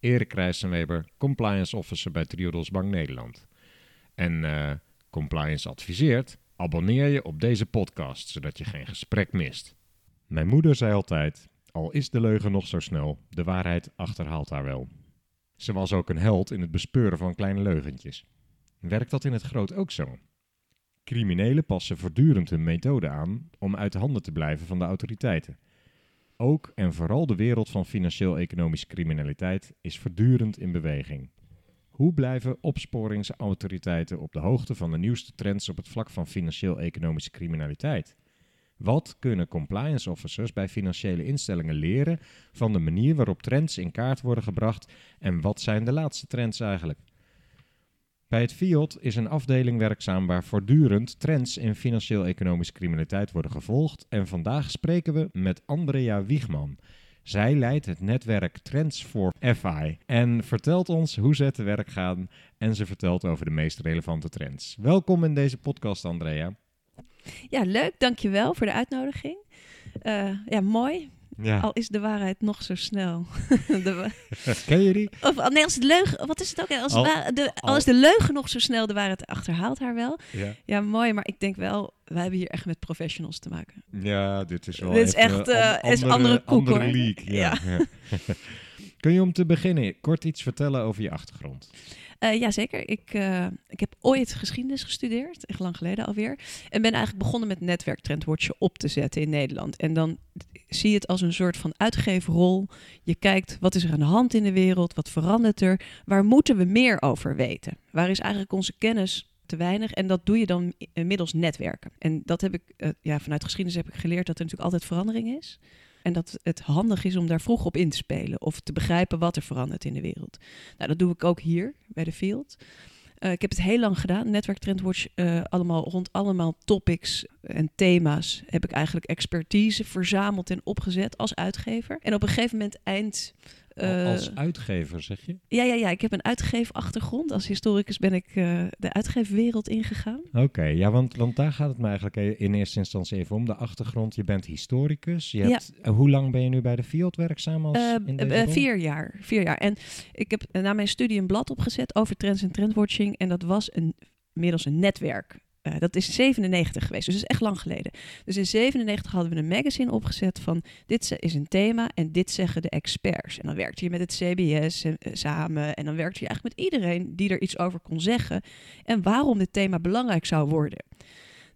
Erik Rijssenweber, compliance officer bij Triodos Bank Nederland. En eh, compliance adviseert, abonneer je op deze podcast, zodat je geen gesprek mist. Mijn moeder zei altijd, al is de leugen nog zo snel, de waarheid achterhaalt haar wel. Ze was ook een held in het bespeuren van kleine leugentjes. Werkt dat in het groot ook zo? Criminelen passen voortdurend hun methode aan om uit de handen te blijven van de autoriteiten. Ook en vooral de wereld van financieel-economische criminaliteit is voortdurend in beweging. Hoe blijven opsporingsautoriteiten op de hoogte van de nieuwste trends op het vlak van financieel-economische criminaliteit? Wat kunnen compliance officers bij financiële instellingen leren van de manier waarop trends in kaart worden gebracht en wat zijn de laatste trends eigenlijk? Bij het FIOD is een afdeling werkzaam waar voortdurend trends in financieel-economische criminaliteit worden gevolgd. En vandaag spreken we met Andrea Wiegman. Zij leidt het netwerk Trends for FI en vertelt ons hoe ze te werk gaan. En ze vertelt over de meest relevante trends. Welkom in deze podcast, Andrea. Ja, leuk. Dankjewel voor de uitnodiging. Uh, ja, mooi. Ja. Al is de waarheid nog zo snel. de Ken je die? Of, oh, nee, als de leugen... Wat is het ook? Als, al, de, al, is de leugen nog zo snel, de waarheid achterhaalt haar wel. Ja. ja, mooi. Maar ik denk wel, wij hebben hier echt met professionals te maken. Ja, dit is wel Dit is echt uh, andere, is andere koek, andere league. Ja. ja. Kun je om te beginnen kort iets vertellen over je achtergrond? Uh, ja, zeker. Ik, uh, ik heb ooit geschiedenis gestudeerd, echt lang geleden alweer. En ben eigenlijk begonnen met netwerktrendwatchen op te zetten in Nederland. En dan zie het als een soort van uitgeverrol. Je kijkt wat is er aan de hand in de wereld, wat verandert er, waar moeten we meer over weten? Waar is eigenlijk onze kennis te weinig. En dat doe je dan middels netwerken. En dat heb ik, uh, ja, vanuit geschiedenis heb ik geleerd dat er natuurlijk altijd verandering is. En dat het handig is om daar vroeg op in te spelen of te begrijpen wat er verandert in de wereld. Nou, dat doe ik ook hier bij de Field. Uh, ik heb het heel lang gedaan. Netwerk Trendwatch, uh, allemaal rond allemaal topics en thema's heb ik eigenlijk expertise verzameld en opgezet als uitgever. En op een gegeven moment eind als eh, uitgever, zeg je? Ja, ja, ja, ik heb een uitgeefachtergrond. Als historicus ben ik uh, de uitgeefwereld ingegaan. Oké, ja, want, want daar gaat het me eigenlijk in eerste instantie even om. De achtergrond, je bent historicus. Je hebt, ja. hoe lang ben je nu bij de Field werkzaam? Als uh, vier jaar, vier jaar. En ik heb na mijn studie een blad opgezet over trends en trendwatching. En dat was een, middels een netwerk uh, dat is 97 geweest, dus dat is echt lang geleden. Dus in 97 hadden we een magazine opgezet van dit is een thema en dit zeggen de experts. En dan werkte je met het CBS en, uh, samen en dan werkte je eigenlijk met iedereen die er iets over kon zeggen en waarom dit thema belangrijk zou worden.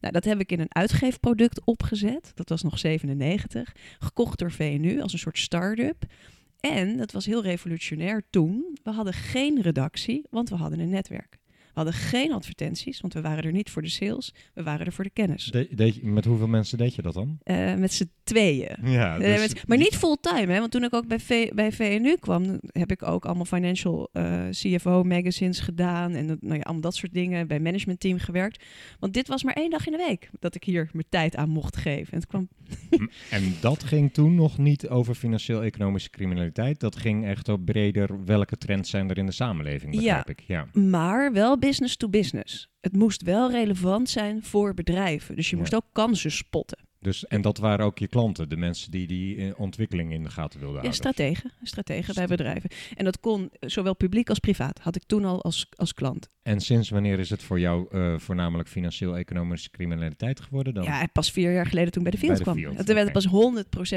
Nou, dat heb ik in een uitgeefproduct opgezet. Dat was nog 97. Gekocht door VNU als een soort start-up. En dat was heel revolutionair toen. We hadden geen redactie, want we hadden een netwerk. We hadden geen advertenties, want we waren er niet voor de sales. We waren er voor de kennis. De, met hoeveel mensen deed je dat dan? Uh, met z'n tweeën. Ja, uh, met, maar niet fulltime, hè? Want toen ik ook bij, v, bij VNU kwam, heb ik ook allemaal financial uh, eh, CFO magazines gedaan. En nou ja, allemaal dat soort dingen. Bij managementteam gewerkt. Want dit was maar één dag in de week dat ik hier mijn tijd aan mocht geven. En, het kwam... en dat ging toen nog niet over financieel-economische criminaliteit. Dat ging echt op breder welke trends zijn er in de samenleving, begrijp ja, ik. Ja, maar wel business to business. Het moest wel relevant zijn voor bedrijven. Dus je moest ook kansen spotten. Dus, en dat waren ook je klanten, de mensen die die eh, ontwikkeling in de gaten wilden houden? Ja, strategen, strategen bij bedrijven. En dat kon zowel publiek als privaat, had ik toen al als, als klant. En sinds wanneer is het voor jou uh, voornamelijk financieel-economische criminaliteit geworden dan? Ja, pas vier jaar geleden toen bij de Field kwam. Field, toen werd pas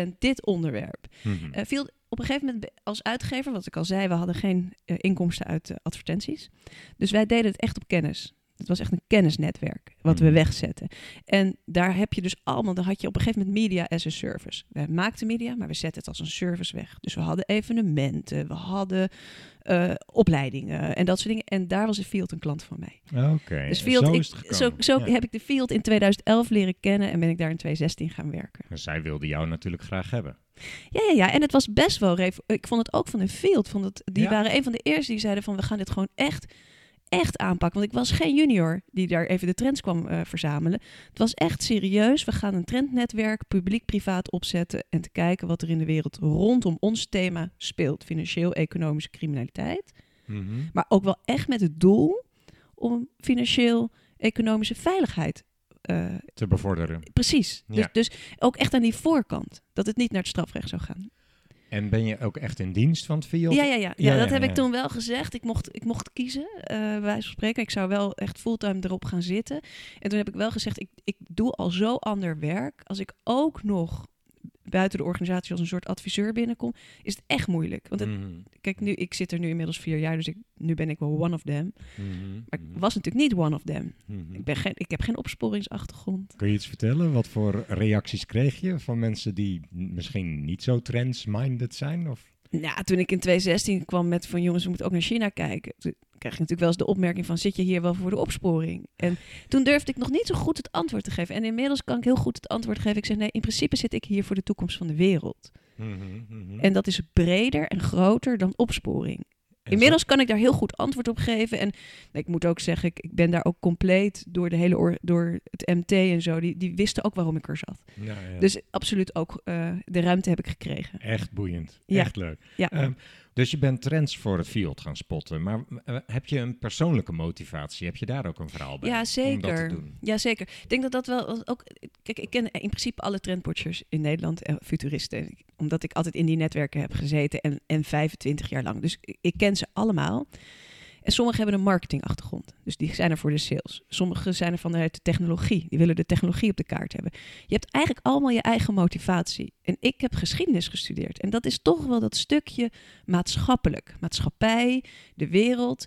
100% dit onderwerp. Mm -hmm. uh, Field, op een gegeven moment als uitgever, wat ik al zei, we hadden geen uh, inkomsten uit advertenties. Dus wij deden het echt op kennis. Het was echt een kennisnetwerk wat we Mhm. wegzetten. En daar heb je dus allemaal, dan had je op een gegeven moment media as a service. We maakten media, maar we zetten het als een service weg. Dus we hadden evenementen, we hadden eh, opleidingen en dat soort dingen. En daar was de Field een klant van mij. Oké, Dus Field, zo ik- zo, zo Ja. heb ik de Field in 2011 leren kennen en ben ik daar in 2016 gaan werken. Maar zij wilde jou natuurlijk graag hebben. Ja, ja, ja. En het was best wel... Ik vond het ook van de Field. Vond het, die Ja. waren een van de eerste die zeiden van... we gaan dit gewoon echt, echt aanpakken. Want ik was geen junior die daar even de trends kwam eh, verzamelen. Het was echt serieus. We gaan een trendnetwerk publiek-privaat opzetten... en te kijken wat er in de wereld rondom ons thema speelt. Financieel-economische criminaliteit. Mhm. Maar ook wel echt met het doel om financieel-economische veiligheid... eh, Te bevorderen. precies. Ja. Dus, dus ook echt aan die voorkant. Dat het niet naar het strafrecht zou gaan. En ben je ook echt in dienst van het Field? Ja, ja, ja. ja, dat heb ik toen wel gezegd. Ik mocht, ik mocht kiezen, bij wijze van spreken. Ik zou wel echt fulltime erop gaan zitten. En toen heb ik wel gezegd, ik, ik doe al zo ander werk. Als ik ook nog buiten de organisatie als een soort adviseur binnenkom, is het echt moeilijk. Want het- Mhm. kijk, nu, ik zit er nu inmiddels vier jaar, dus ik, nu ben ik wel one of them. Mhm. Maar ik Mhm. was natuurlijk niet one of them. Ik, ben geen, ik heb geen opsporingsachtergrond. Kun je iets vertellen? Wat voor reacties kreeg je van mensen die misschien niet zo trends-minded zijn? Of? Nou, toen ik in 2016 kwam met van jongens, we moeten ook naar China kijken. Toen krijg je natuurlijk wel eens de opmerking van zit je hier wel voor de opsporing? En toen durfde ik nog niet zo goed het antwoord te geven. En inmiddels kan ik heel goed het antwoord geven. Ik zeg nee, in principe zit ik hier voor de toekomst van de wereld. Mhm, mhm. En dat is breder en groter dan opsporing. Inmiddels kan ik daar heel goed antwoord op geven. En ik moet ook zeggen, ik, ik ben daar ook compleet door, de hele or- door het MT en zo. Die, die wisten ook waarom ik er zat. Ja, ja. Dus absoluut ook eh, de ruimte heb ik gekregen. Echt boeiend. Ja. Echt leuk. Ja. Ehm, dus je bent trends voor het Field gaan spotten. Maar eh, heb je een persoonlijke motivatie? Heb je daar ook een verhaal bij? Ja, Om dat zeker. te doen? Ja, zeker. Ik denk dat dat wel ook. Kijk, ik ken in principe alle trendwatchers in Nederland, eh, futuristen, omdat ik altijd in die netwerken heb gezeten en, en 25 jaar lang. Dus ik ken ze allemaal. En sommigen hebben een marketingachtergrond. Dus die zijn er voor de sales. Sommigen zijn er vanuit de technologie. Die willen de technologie op de kaart hebben. Je hebt eigenlijk allemaal je eigen motivatie. En ik heb geschiedenis gestudeerd. En dat is toch wel dat stukje maatschappelijk. Maatschappij, de wereld.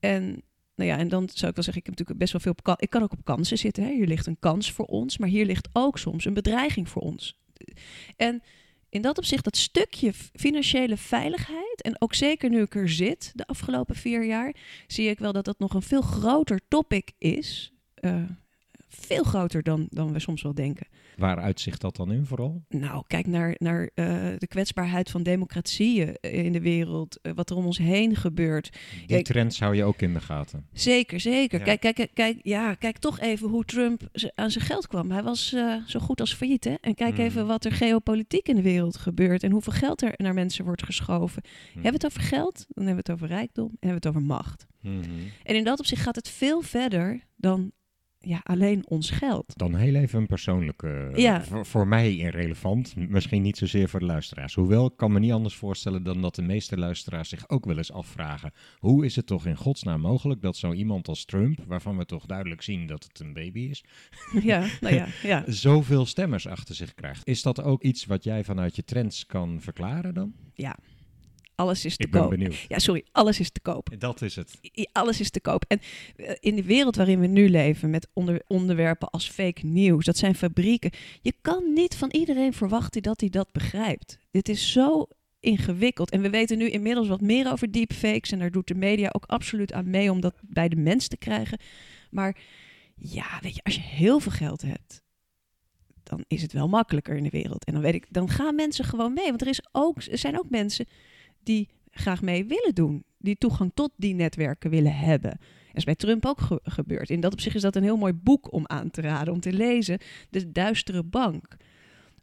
En nou ja, en dan zou ik wel zeggen, ik heb natuurlijk best wel veel op Ik kan ook op kansen zitten. Hè. Hier ligt een kans voor ons, maar hier ligt ook soms een bedreiging voor ons. En in dat opzicht, dat stukje financiële veiligheid, en ook zeker nu ik er zit de afgelopen vier jaar, zie ik wel dat dat nog een veel groter topic is. Eh, veel groter dan, dan we soms wel denken. Waar uitzicht dat dan in vooral? Nou, kijk naar, naar eh, de kwetsbaarheid van democratieën eh, in de wereld, eh, wat er om ons heen gebeurt. Die trends hou je ook in de gaten. Zeker, zeker. Ja. Kijk, kijk, kijk, ja, kijk toch even hoe Trump aan zijn geld kwam. Hij was eh, zo goed als failliet, hè? En kijk Mhm. even wat er geopolitiek in de wereld gebeurt en hoeveel geld er naar mensen wordt geschoven. Hm. Hebben we het over geld, dan hebben we het over rijkdom en hebben we het over macht. Mhm. En in dat opzicht gaat het veel verder dan ja, alleen ons geld. Dan heel even een persoonlijke, Ja. voor, voor mij irrelevant, misschien niet zozeer voor de luisteraars. Hoewel, ik kan me niet anders voorstellen dan dat de meeste luisteraars zich ook wel eens afvragen. Hoe is het toch in godsnaam mogelijk dat zo iemand als Trump, waarvan we toch duidelijk zien dat het een baby is, ja, nou ja, ja. zoveel stemmers achter zich krijgt? Is dat ook iets wat jij vanuit je trends kan verklaren dan? Alles is te Ik ben koop. benieuwd. Ja, sorry, alles is te koop. Dat is het. Alles is te koop. En eh, in de wereld waarin we nu leven, met onder, onderwerpen als fake news, dat zijn fabrieken. Je kan niet van iedereen verwachten dat hij dat begrijpt. Dit is zo ingewikkeld. En we weten nu inmiddels wat meer over deepfakes. En daar doet de media ook absoluut aan mee om dat bij de mens te krijgen. Maar ja, weet je, als je heel veel geld hebt, dan is het wel makkelijker in de wereld. En dan weet ik, dan gaan mensen gewoon mee. Want er, is ook, er zijn ook mensen die graag mee willen doen. Die toegang tot die netwerken willen hebben. Dat is bij Trump ook ge- gebeurd. In dat opzicht is dat een heel mooi boek om aan te raden, om te lezen. De Duistere Bank.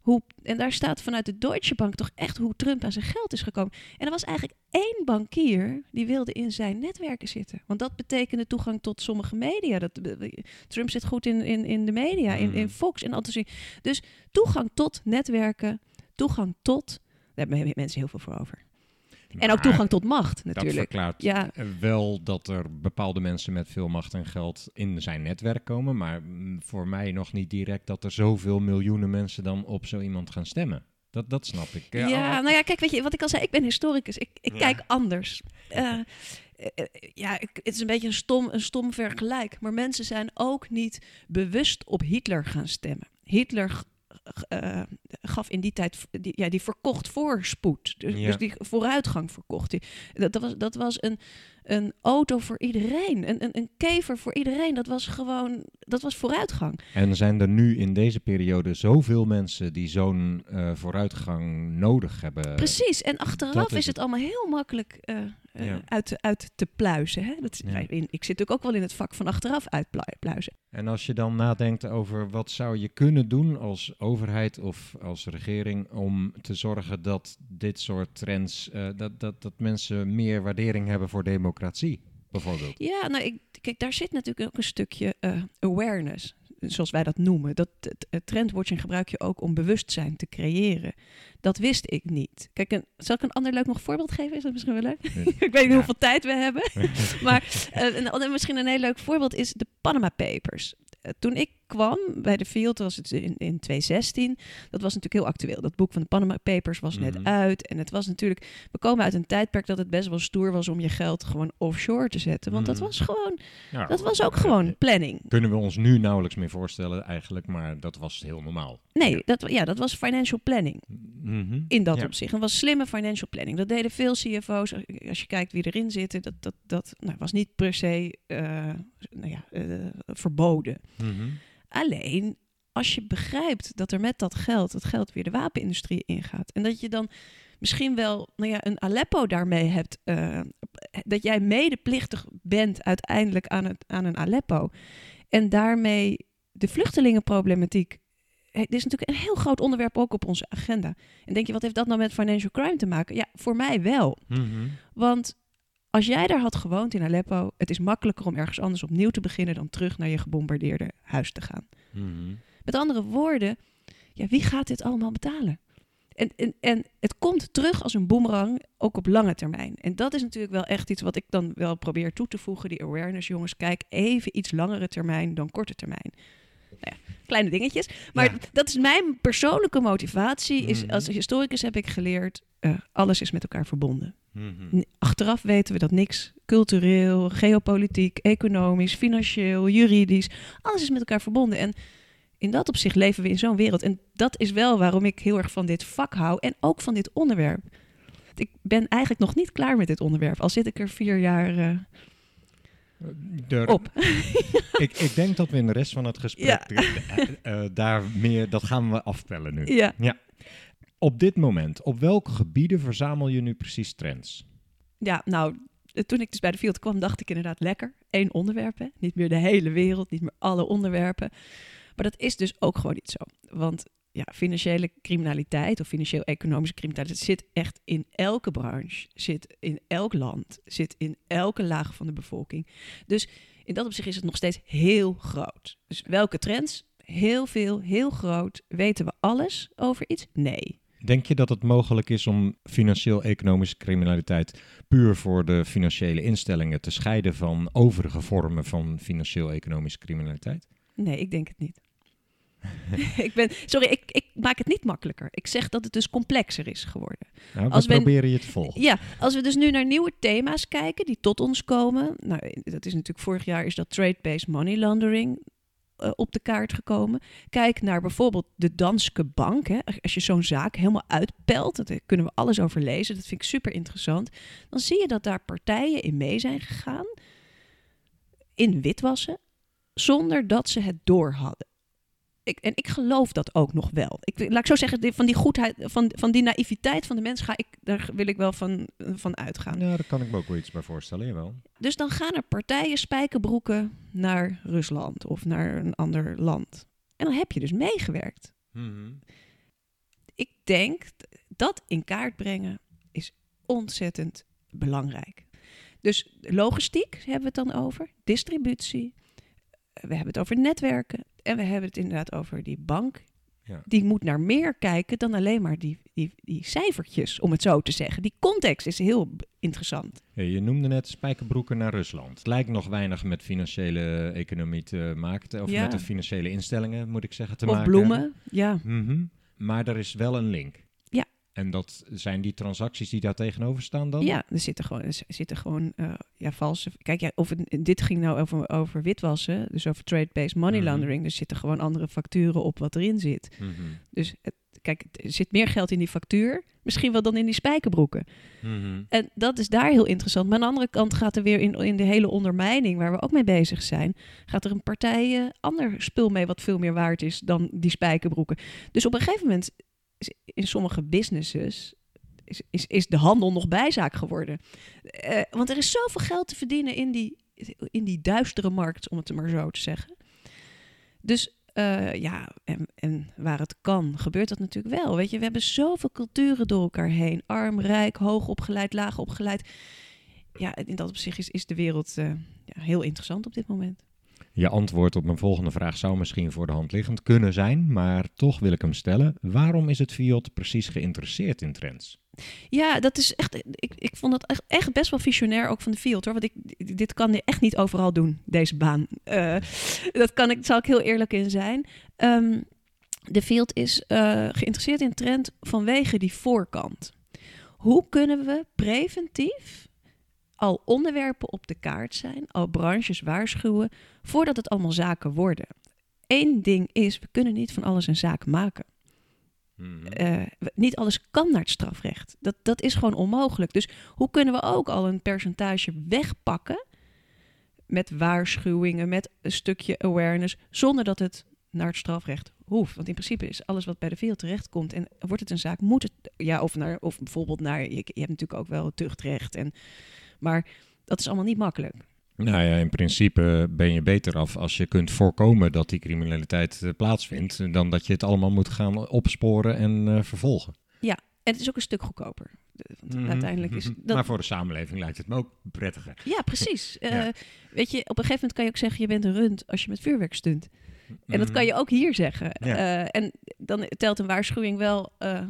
Hoe, en daar staat vanuit de Deutsche Bank toch echt hoe Trump aan zijn geld is gekomen. En er was eigenlijk één bankier die wilde in zijn netwerken zitten. Want dat betekende toegang tot sommige media. Dat, Trump zit goed in, in, in de media, in, in Mhm. Fox en altijd. Dus toegang tot netwerken, toegang tot... Daar hebben mensen heel veel voor over. En ook toegang tot macht Dat natuurlijk. verklaart Ja, eh, wel dat er bepaalde mensen met veel macht en geld in zijn netwerk komen. Maar mm, voor mij nog niet direct dat er zoveel miljoenen mensen dan op zo iemand gaan stemmen. Dat, dat snap ik. ja, al- nou ja, kijk, weet je, wat ik al zei, ik ben historicus. Ik, ik Ja. kijk anders. Eh, eh, eh, ja, ik- het is een beetje een stom, een stom vergelijk. Maar mensen zijn ook niet bewust op Hitler gaan stemmen. Hitler eh, gaf in die tijd, die, ja, die verkocht voorspoed. Dus, Ja. dus die vooruitgang verkocht hij. Dat, dat was, dat was een, een auto voor iedereen. Een, een, een kever voor iedereen. Dat was gewoon, dat was vooruitgang. En zijn er nu in deze periode zoveel mensen die zo'n eh, vooruitgang nodig hebben? Precies. En achteraf is, is het het. allemaal heel makkelijk eh, eh, Ja. uit, te- uit te pluizen. Hè? Dat, Ja. in, ik zit natuurlijk ook wel in het vak van achteraf uitpluizen. En als je dan nadenkt over wat zou je kunnen doen als overheid of als regering om te zorgen dat dit soort trends, eh, dat, dat, dat mensen meer waardering hebben voor democratie, bijvoorbeeld. Ja, nou, ik, kijk, daar zit natuurlijk ook een stukje eh, awareness, zoals wij dat noemen. Dat, trendwatching gebruik je ook om bewustzijn te creëren. Dat wist ik niet. Kijk, een, zal ik een ander leuk nog voorbeeld geven? Is dat misschien wel leuk? Ja. ik weet niet Ja. hoeveel tijd we hebben. maar eh, een, misschien een heel leuk voorbeeld is de Panama Papers. Eh, toen ik kwam bij de Field, was het in, in 2016, dat was natuurlijk heel actueel. Dat boek van de Panama Papers was net Mhm. uit. En het was natuurlijk, we komen uit een tijdperk dat het best wel stoer was om je geld gewoon offshore te zetten. Want dat Mhm. was gewoon, Ja, dat was ook gewoon planning. Kunnen we ons nu nauwelijks meer voorstellen eigenlijk, maar dat was heel normaal. Nee, dat, ja, dat was financial planning Mhm. in dat Ja. opzicht. Dat was slimme financial planning. Dat deden veel CFO's. Als je kijkt wie erin zitten, dat, dat, dat nou, was niet per se eh, nou ja, eh, verboden. Alleen als je begrijpt dat er met dat geld, dat geld weer de wapenindustrie ingaat. En dat je dan misschien wel nou ja, een Aleppo daarmee hebt. eh, dat jij medeplichtig bent uiteindelijk aan, het, aan een Aleppo. En daarmee de vluchtelingenproblematiek. Dit is natuurlijk een heel groot onderwerp ook op onze agenda. En denk je, wat heeft dat nou met financial crime te maken? Ja, voor mij wel. Mhm. Want als jij daar had gewoond in Aleppo, het is makkelijker om ergens anders opnieuw te beginnen dan terug naar je gebombardeerde huis te gaan. Mhm. Met andere woorden, ja, wie gaat dit allemaal betalen? En, en, en het komt terug als een boemerang, ook op lange termijn. En dat is natuurlijk wel echt iets wat ik dan wel probeer toe te voegen. Die awareness, jongens, kijk even iets langere termijn dan korte termijn. Nou ja, kleine dingetjes. Maar Ja. dat is mijn persoonlijke motivatie. Is, Mhm. Als historicus heb ik geleerd, eh, alles is met elkaar verbonden. Mhm. Achteraf weten we dat niks cultureel, geopolitiek, economisch, financieel, juridisch, alles is met elkaar verbonden. En in dat opzicht leven we in zo'n wereld. En dat is wel waarom ik heel erg van dit vak hou en ook van dit onderwerp. Ik ben eigenlijk nog niet klaar met dit onderwerp, al zit ik er vier jaar eh, Op. ik, ik denk dat we in de rest van het gesprek Ja. eh, eh, daar meer, dat gaan we afpellen nu. Ja, Op dit moment, op welke gebieden verzamel je nu precies trends? ja, nou, eh, toen ik dus bij de field kwam, dacht ik inderdaad lekker. Eén onderwerp, hè? niet meer de hele wereld, niet meer alle onderwerpen. Maar dat is dus ook gewoon niet zo. Want ja, financiële criminaliteit of financieel-economische criminaliteit zit echt in elke branche, zit in elk land, zit in elke laag van de bevolking. Dus in dat opzicht is het nog steeds heel groot. Dus welke trends? Heel veel, heel groot. Weten we alles over iets? Nee. Denk je dat het mogelijk is om financieel-economische criminaliteit puur voor de financiële instellingen te scheiden van overige vormen van financieel-economische criminaliteit? Nee, ik denk het niet. ik ben, sorry, ik, ik maak het niet makkelijker. Ik zeg dat het dus complexer is geworden. Nou, Als we- proberen je te volgen. Ja, als we dus nu naar nieuwe thema's kijken die tot ons komen. Nou, dat is natuurlijk vorig jaar is dat trade-based money laundering eh, op de kaart gekomen. Kijk naar bijvoorbeeld de Danske Bank. Hè. Als je zo'n zaak helemaal uitpelt, daar kunnen we alles over lezen. Dat vind ik super interessant. Dan zie je dat daar partijen in mee zijn gegaan. In witwassen. Zonder dat ze het door hadden. Ik, en ik geloof dat ook nog wel. Ik, laat ik zo zeggen, van die goedheid, van, van die naïviteit van de mens ga ik, daar wil ik wel van, van uitgaan. Ja, daar kan ik me ook wel iets bij voorstellen, jawel. Dus dan gaan er partijen spijkerbroeken naar Rusland of naar een ander land. En dan heb je dus meegewerkt. Mhm. Ik denk dat in kaart brengen is ontzettend belangrijk. Dus logistiek hebben we het dan over, distributie, we hebben het over netwerken en we hebben het inderdaad over die bank. Ja. Die moet naar meer kijken dan alleen maar die, die, die cijfertjes, om het zo te zeggen. Die context is heel interessant. Ja, je noemde net spijkerbroeken naar Rusland. Het lijkt nog weinig met financiële economie te maken, of Ja. met de financiële instellingen, moet ik zeggen, te of maken. bloemen, ja. Mhm. Maar er is wel een link. En dat zijn die transacties die daar tegenover staan dan? Ja, er zitten gewoon, er zitten gewoon uh, ja, valse. Kijk, ja, of het, dit ging nou over, over witwassen, dus over trade-based money Mhm. laundering. Er zitten gewoon andere facturen op wat erin zit. Mhm. Dus het, kijk, er zit meer geld in die factuur, misschien wel dan in die spijkerbroeken. Mhm. En dat is daar heel interessant. Maar aan de andere kant gaat er weer in, in de hele ondermijning, waar we ook mee bezig zijn, gaat er een partij eh, ander spul mee wat veel meer waard is dan die spijkerbroeken. Dus op een gegeven moment, in sommige businesses, is, is, is de handel nog bijzaak geworden. Eh, want er is zoveel geld te verdienen in die, in die duistere markt, om het maar zo te zeggen. Dus eh, ja, en, en waar het kan, gebeurt dat natuurlijk wel. Weet je, we hebben zoveel culturen door elkaar heen. Arm, rijk, hoog opgeleid, laag opgeleid. Ja, in dat opzicht is, is de wereld eh, ja, heel interessant op dit moment. Je antwoord op mijn volgende vraag zou misschien voor de hand liggend kunnen zijn, maar toch wil ik hem stellen. Waarom is het Fiat precies geïnteresseerd in trends? Ja, dat is echt. Ik, ik vond dat echt, best wel visionair ook van de field hoor. Want ik, dit kan echt niet overal doen, deze baan. Uh, dat kan ik, zal ik heel eerlijk in zijn. Um, de field is uh, geïnteresseerd in trend vanwege die voorkant. Hoe kunnen we preventief al onderwerpen op de kaart zijn, al branches waarschuwen, voordat het allemaal zaken worden? Eén ding is, we kunnen niet van alles een zaak maken. Mhm. Uh, niet alles kan naar het strafrecht. Dat, dat is gewoon onmogelijk. Dus hoe kunnen we ook al een percentage wegpakken met waarschuwingen, met een stukje awareness, zonder dat het naar het strafrecht hoeft? Want in principe is alles wat bij de veel terechtkomt en wordt het een zaak, moet het, ja, of, naar, of bijvoorbeeld naar, je, je hebt natuurlijk ook wel tuchtrecht, en, maar dat is allemaal niet makkelijk. Nou ja, in principe ben je beter af als je kunt voorkomen dat die criminaliteit uh, plaatsvindt, dan dat je het allemaal moet gaan opsporen en uh, vervolgen. Ja, en het is ook een stuk goedkoper. Want mm -hmm. uiteindelijk is dat... Maar voor de samenleving lijkt het me ook prettiger. Ja, precies. ja. Uh, weet je, op een gegeven moment kan je ook zeggen, je bent een rund als je met vuurwerk stunt. En dat kan je ook hier zeggen. Ja. Uh, en dan telt een waarschuwing wel uh,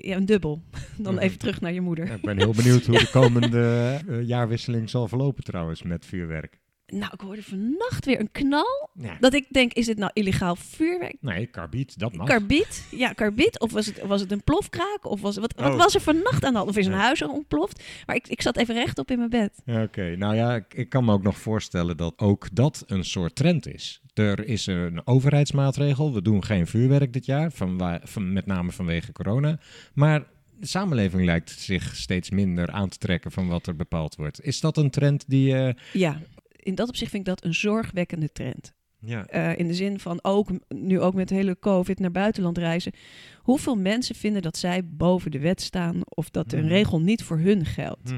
ja, een dubbel. dan even terug naar je moeder. Ja, ik ben heel benieuwd hoe de komende uh, jaarwisseling zal verlopen trouwens met vuurwerk. Nou, ik hoorde vannacht weer een knal. Ja. Dat ik denk, is dit nou illegaal vuurwerk? Nee, karbiet, dat mag. Karbiet? Ja, karbiet. Of was het, was het een plofkraak? Of was, wat, oh. wat was er vannacht aan de hand? Of is een ja. huis ontploft? Maar ik, ik zat even rechtop in mijn bed. Oké, okay. nou ja, ik, ik, kan me ook nog voorstellen dat ook dat een soort trend is. Er is een overheidsmaatregel. We doen geen vuurwerk dit jaar, van, van, met name vanwege corona. Maar de samenleving lijkt zich steeds minder aan te trekken van wat er bepaald wordt. Is dat een trend die... Uh, ja, in dat opzicht vind ik dat een zorgwekkende trend. Ja. Uh, in de zin van ook, nu ook met hele COVID naar buitenland reizen. Hoeveel mensen vinden dat zij boven de wet staan of dat een Mhm. regel niet voor hun geldt?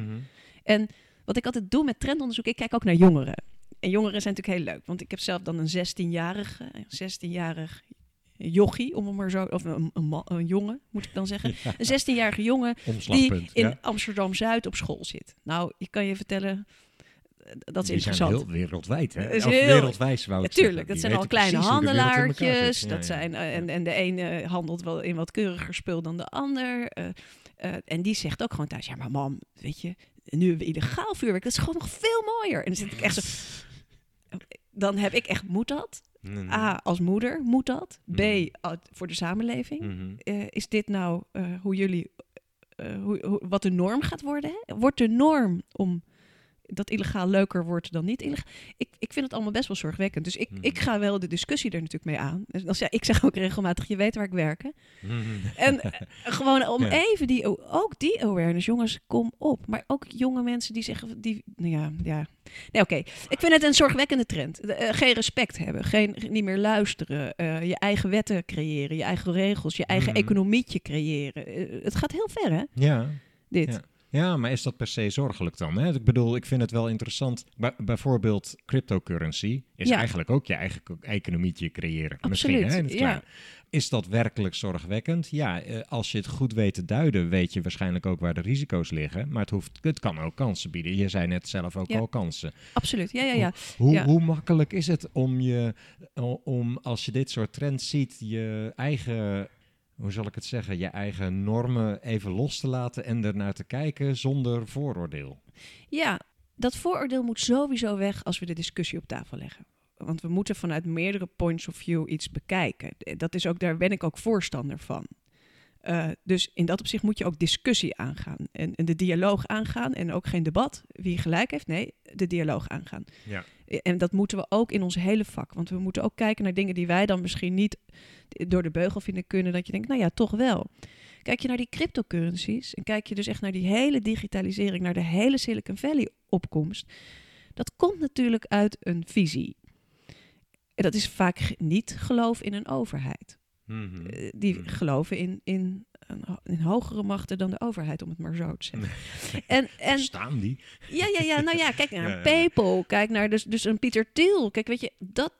En wat ik altijd doe met trendonderzoek, ik kijk ook naar jongeren. En jongeren zijn natuurlijk heel leuk, want ik heb zelf dan een 16-jarige, 16-jarig jochie, om hem maar zo, of een, een, man- een jongen moet ik dan zeggen. Ja. Een 16-jarige jongen die in ja. Amsterdam-Zuid op school zit. Nou, ik kan je vertellen, eh, dat is Die zijn interessant. heel wereldwijd, hè? Dat is heel- wereldwijs, wou ik Natuurlijk, zeggen. dat zijn al kleine handelaartjes. dat zijn, eh, en, en de ene handelt wel in wat keuriger spul dan de ander. eh, en die zegt ook gewoon thuis, ja maar mam, weet je, nu hebben we illegaal vuurwerk, dat is gewoon nog veel mooier. En dan zit ik echt zo... Dan heb ik echt, moet dat? A, als moeder, moet dat? B, Mhm. voor de samenleving. Mhm. Eh, is dit nou eh, hoe jullie, eh, hoe, hoe- wat de norm gaat worden? Hè? Wordt de norm om dat illegaal leuker wordt dan niet illegaal? Ik, ik vind het allemaal best wel zorgwekkend. Dus ik, Mhm. ik ga wel de discussie er natuurlijk mee aan. Dus als, ja, ik zeg ook regelmatig, je weet waar ik werk. hè? Mhm. En eh, gewoon om Ja. even die, ook die awareness, jongens, kom op. Maar ook jonge mensen die zeggen, die, nou ja, ja. Nee, oké. Ik vind het een zorgwekkende trend. Eh, geen respect hebben, geen, niet meer luisteren, eh, je eigen wetten creëren, je eigen regels, je eigen Mhm. economietje creëren. Het gaat heel ver, hè, Ja. dit. Ja. Ja, maar is dat per se zorgelijk dan? Hè? Ik bedoel, ik vind het wel interessant. Bij- bijvoorbeeld cryptocurrency is Ja. eigenlijk ook je eigen co- economietje creëren. Absoluut, Misschien, hè, ja. Is dat werkelijk zorgwekkend? Ja, eh, als je het goed weet te duiden, weet je waarschijnlijk ook waar de risico's liggen. Maar het, hoeft, het kan ook kansen bieden. Je zei net zelf ook Ja. al kansen. Absoluut, ja, ja, ja. Hoe, Ja. hoe makkelijk is het om je, o- om als je dit soort trends ziet, je eigen, hoe zal ik het zeggen, je eigen normen even los te laten en ernaar te kijken zonder vooroordeel? Ja, dat vooroordeel moet sowieso weg als we de discussie op tafel leggen. Want we moeten vanuit meerdere points of view iets bekijken. Dat is ook, daar ben ik ook voorstander van. Uh, dus in dat opzicht moet je ook discussie aangaan en, en, de dialoog aangaan en ook geen debat wie gelijk heeft. Nee, de dialoog aangaan. Ja. En dat moeten we ook in ons hele vak, want we moeten ook kijken naar dingen die wij dan misschien niet door de beugel vinden kunnen, dat je denkt, nou ja, toch wel. Kijk je naar die cryptocurrencies en kijk je dus echt naar die hele digitalisering, naar de hele Silicon Valley opkomst, dat komt natuurlijk uit een visie. En dat is vaak niet geloof in een overheid. Mhm. Eh, die Mhm. geloven in, in, een in hogere machten dan de overheid, om het maar zo te zeggen. En, en Staan die? ja, ja, ja, nou ja, kijk naar Ja, een. PayPal, kijk naar dus, dus een Pieter Thiel. Kijk, weet je, dat,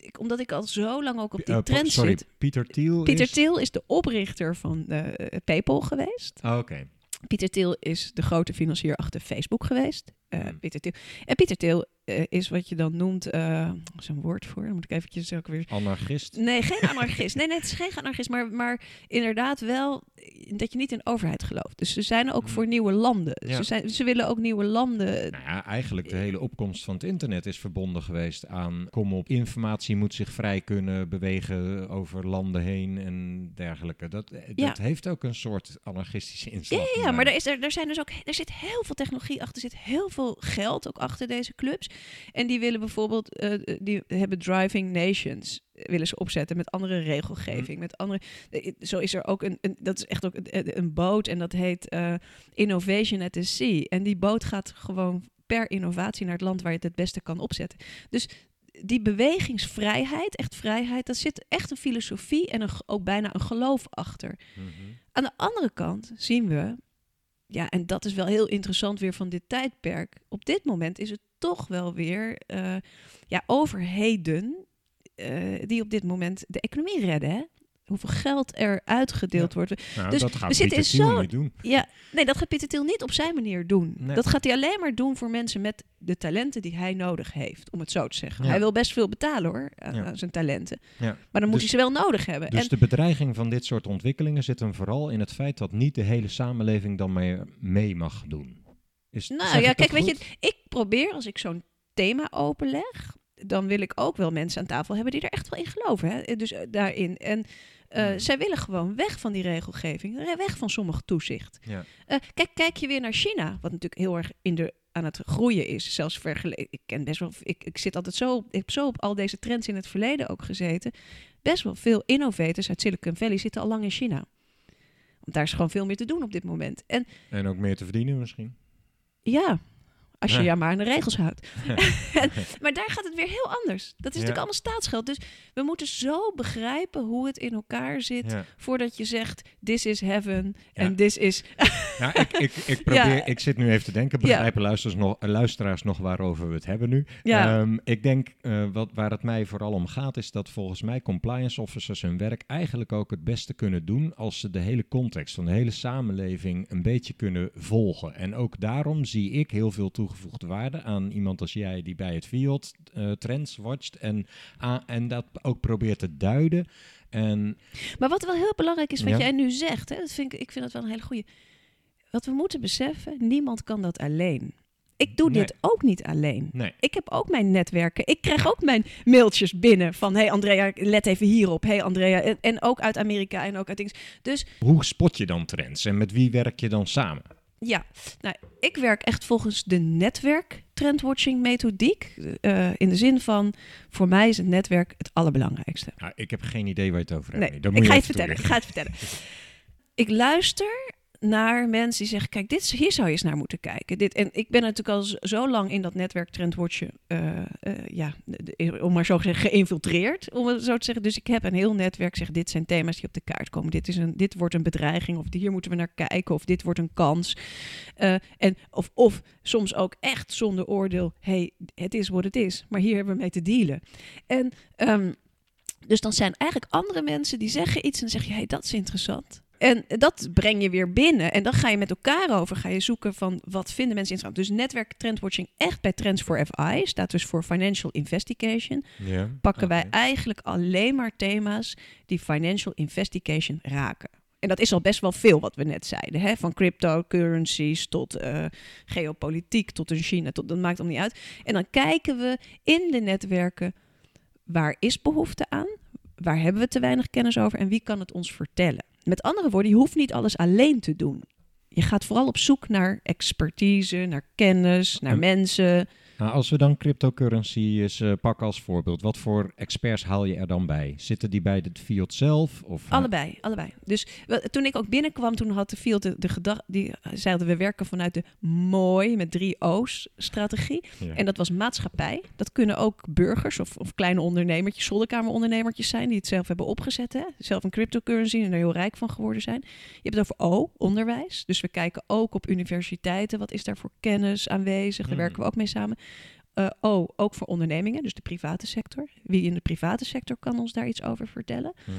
ik, omdat ik al zo lang ook op die Eh, trend sorry, zit. Pieter Thiel Pieter is... Thiel is de oprichter van eh, PayPal geweest. Ah, Oké. Pieter Thiel is de grote financier achter Facebook geweest. Hmm. Pieter Thiel. En Pieter Thiel is wat je dan noemt, eh zo'n woord voor, dan moet ik eventjes ook weer... Anarchist. Nee, geen anarchist. Nee, nee, het is geen anarchist, maar, maar inderdaad wel dat je niet in overheid gelooft. Dus ze zijn ook Hmm. voor nieuwe landen. Ja. Ze, zijn, ze willen ook nieuwe landen. Nou ja, eigenlijk de hele opkomst van het internet is verbonden geweest aan... kom op, informatie moet zich vrij kunnen bewegen over landen heen en dergelijke. Dat, eh, Ja. dat heeft ook een soort anarchistische inslag. Ja, ja, ja, maar er, is, er, er zijn dus ook, er zit heel veel technologie achter, er zit heel veel geld ook achter deze clubs. En die willen bijvoorbeeld, eh, die hebben driving nations, eh, willen ze opzetten met andere regelgeving, met andere. eh, Zo is er ook een, een dat is echt ook een, een boot en dat heet eh, Innovation at the Sea. En die boot gaat gewoon per innovatie naar het land waar je het het beste kan opzetten. Dus die bewegingsvrijheid, echt vrijheid, daar zit echt een filosofie en een, ook bijna een geloof achter. Mhm. Aan de andere kant zien we, ja, en dat is wel heel interessant weer van dit tijdperk. Op dit moment is het toch wel weer eh, ja, overheden eh, die op dit moment de economie redden. Hè? Hoeveel geld er uitgedeeld wordt. Nou, Dus dat gaat we zitten Pieter in niet doen. Ja, nee, dat gaat Pieter Thiel niet op zijn manier doen. Nee. Dat gaat hij alleen maar doen voor mensen met de talenten die hij nodig heeft, om het zo te zeggen. Ja. Hij wil best veel betalen hoor, aan Ja. zijn talenten. Ja. Maar dan moet Dus- hij ze wel nodig hebben. Dus en, de bedreiging van dit soort ontwikkelingen zit hem vooral in het feit dat niet de hele samenleving dan meer mee mag doen. Is, Nou ja, kijk, weet je, ik probeer als ik zo'n thema openleg, dan wil ik ook wel mensen aan tafel hebben die er echt wel in geloven. Hè? Dus eh, daarin. En eh, Hmm. zij willen gewoon weg van die regelgeving, re- weg van sommig toezicht. Ja. Eh, kijk, kijk je weer naar China, wat natuurlijk heel erg in de, aan het groeien is. Zelfs vergeleken. Ik ken best wel. Ik, ik zit altijd zo. Ik heb zo op al deze trends in het verleden ook gezeten. Best wel veel innovators uit Silicon Valley zitten al lang in China. Want daar is gewoon veel meer te doen op dit moment. En En ook meer te verdienen misschien. Ja, als je Ja. maar aan de regels houdt. Maar daar gaat het weer heel anders. Dat is Ja. natuurlijk allemaal staatsgeld. Dus we moeten zo begrijpen hoe het in elkaar zit... Ja. voordat je zegt, this is heaven en this is... Ja, ik, ik, ik, probeer, ik zit nu even te denken, begrijpen luisteraars nog, eh, luisteraars nog waarover we het hebben nu? Ja. Ehm, ik denk, eh, wat, waar het mij vooral om gaat, is dat volgens mij compliance officers hun werk eigenlijk ook het beste kunnen doen als ze de hele context van de hele samenleving een beetje kunnen volgen. En ook daarom zie ik heel veel toegevoegde waarde aan iemand als jij die bij het Fiat eh, Trends watcht en, a- en dat ook probeert te duiden. En Maar wat wel heel belangrijk is, wat Ja. jij nu zegt... Hè, dat vind ik, ik vind dat wel een hele goede... Wat we moeten beseffen, niemand kan dat alleen. Ik doe Nee. dit ook niet alleen. nee, Ik heb ook mijn netwerken. Ik krijg ook mijn mailtjes binnen van... hey Andrea, let even hierop. hey Andrea. En, en ook uit Amerika en ook uit. Dus hoe spot je dan trends en met wie werk je dan samen? Ja, nou, ik werk echt volgens de netwerk trendwatching methodiek. Eh, in de zin van, voor mij is het netwerk het allerbelangrijkste. Nou, ik heb geen idee waar je het over hebt. Nee, ik ga je het vertellen. Ik ga het vertellen. Ik luister naar mensen die zeggen, kijk, dit, hier zou je eens naar moeten kijken. Dit, en ik ben natuurlijk al zo lang in dat netwerk trendwatchen, eh, eh, ja, om maar zo te zeggen, geïnfiltreerd, om het zo te zeggen. Dus ik heb een heel netwerk, zeg, dit zijn thema's die op de kaart komen. Dit, is een, dit wordt een bedreiging, of hier moeten we naar kijken, of dit wordt een kans. Eh, en, of, of soms ook echt zonder oordeel, hey, het is wat het is, maar hier hebben we mee te dealen. En ehm, dus dan zijn eigenlijk andere mensen die zeggen iets en dan zeg je, hey, dat is interessant. En dat breng je weer binnen. En dan ga je met elkaar over, ga je zoeken van wat vinden mensen interessant. Dus netwerk trendwatching echt bij Trends for FI, staat dus voor Financial Investigation. Pakken wij eigenlijk alleen maar thema's die Financial Investigation raken. En dat is al best wel veel wat we net zeiden. Hè? Van cryptocurrencies tot eh, geopolitiek, tot een China, tot, dat maakt allemaal niet uit. En dan kijken we in de netwerken, waar is behoefte aan? Waar hebben we te weinig kennis over en wie kan het ons vertellen? Met andere woorden, je hoeft niet alles alleen te doen. Je gaat vooral op zoek naar expertise, naar kennis, naar En- mensen. Nou, als we dan cryptocurrency eens eh, pakken als voorbeeld, wat voor experts haal je er dan bij? Zitten die bij de field zelf? Of, eh, Allebei, allebei. Dus wel, toen ik ook binnenkwam, toen had de field de, de gedachte, die zeiden we werken vanuit de mooi met drie O's strategie. Ja. En dat was maatschappij. Dat kunnen ook burgers of, of kleine ondernemertjes, zolderkamerondernemertjes zijn die het zelf hebben opgezet. Hè? Zelf een cryptocurrency en er heel rijk van geworden zijn. Je hebt het over O, onderwijs. Dus we kijken ook op universiteiten. Wat is daar voor kennis aanwezig? Daar Hmm. werken we ook mee samen. Eh, o, ook voor ondernemingen, dus de private sector. Wie in de private sector kan ons daar iets over vertellen? Mhm.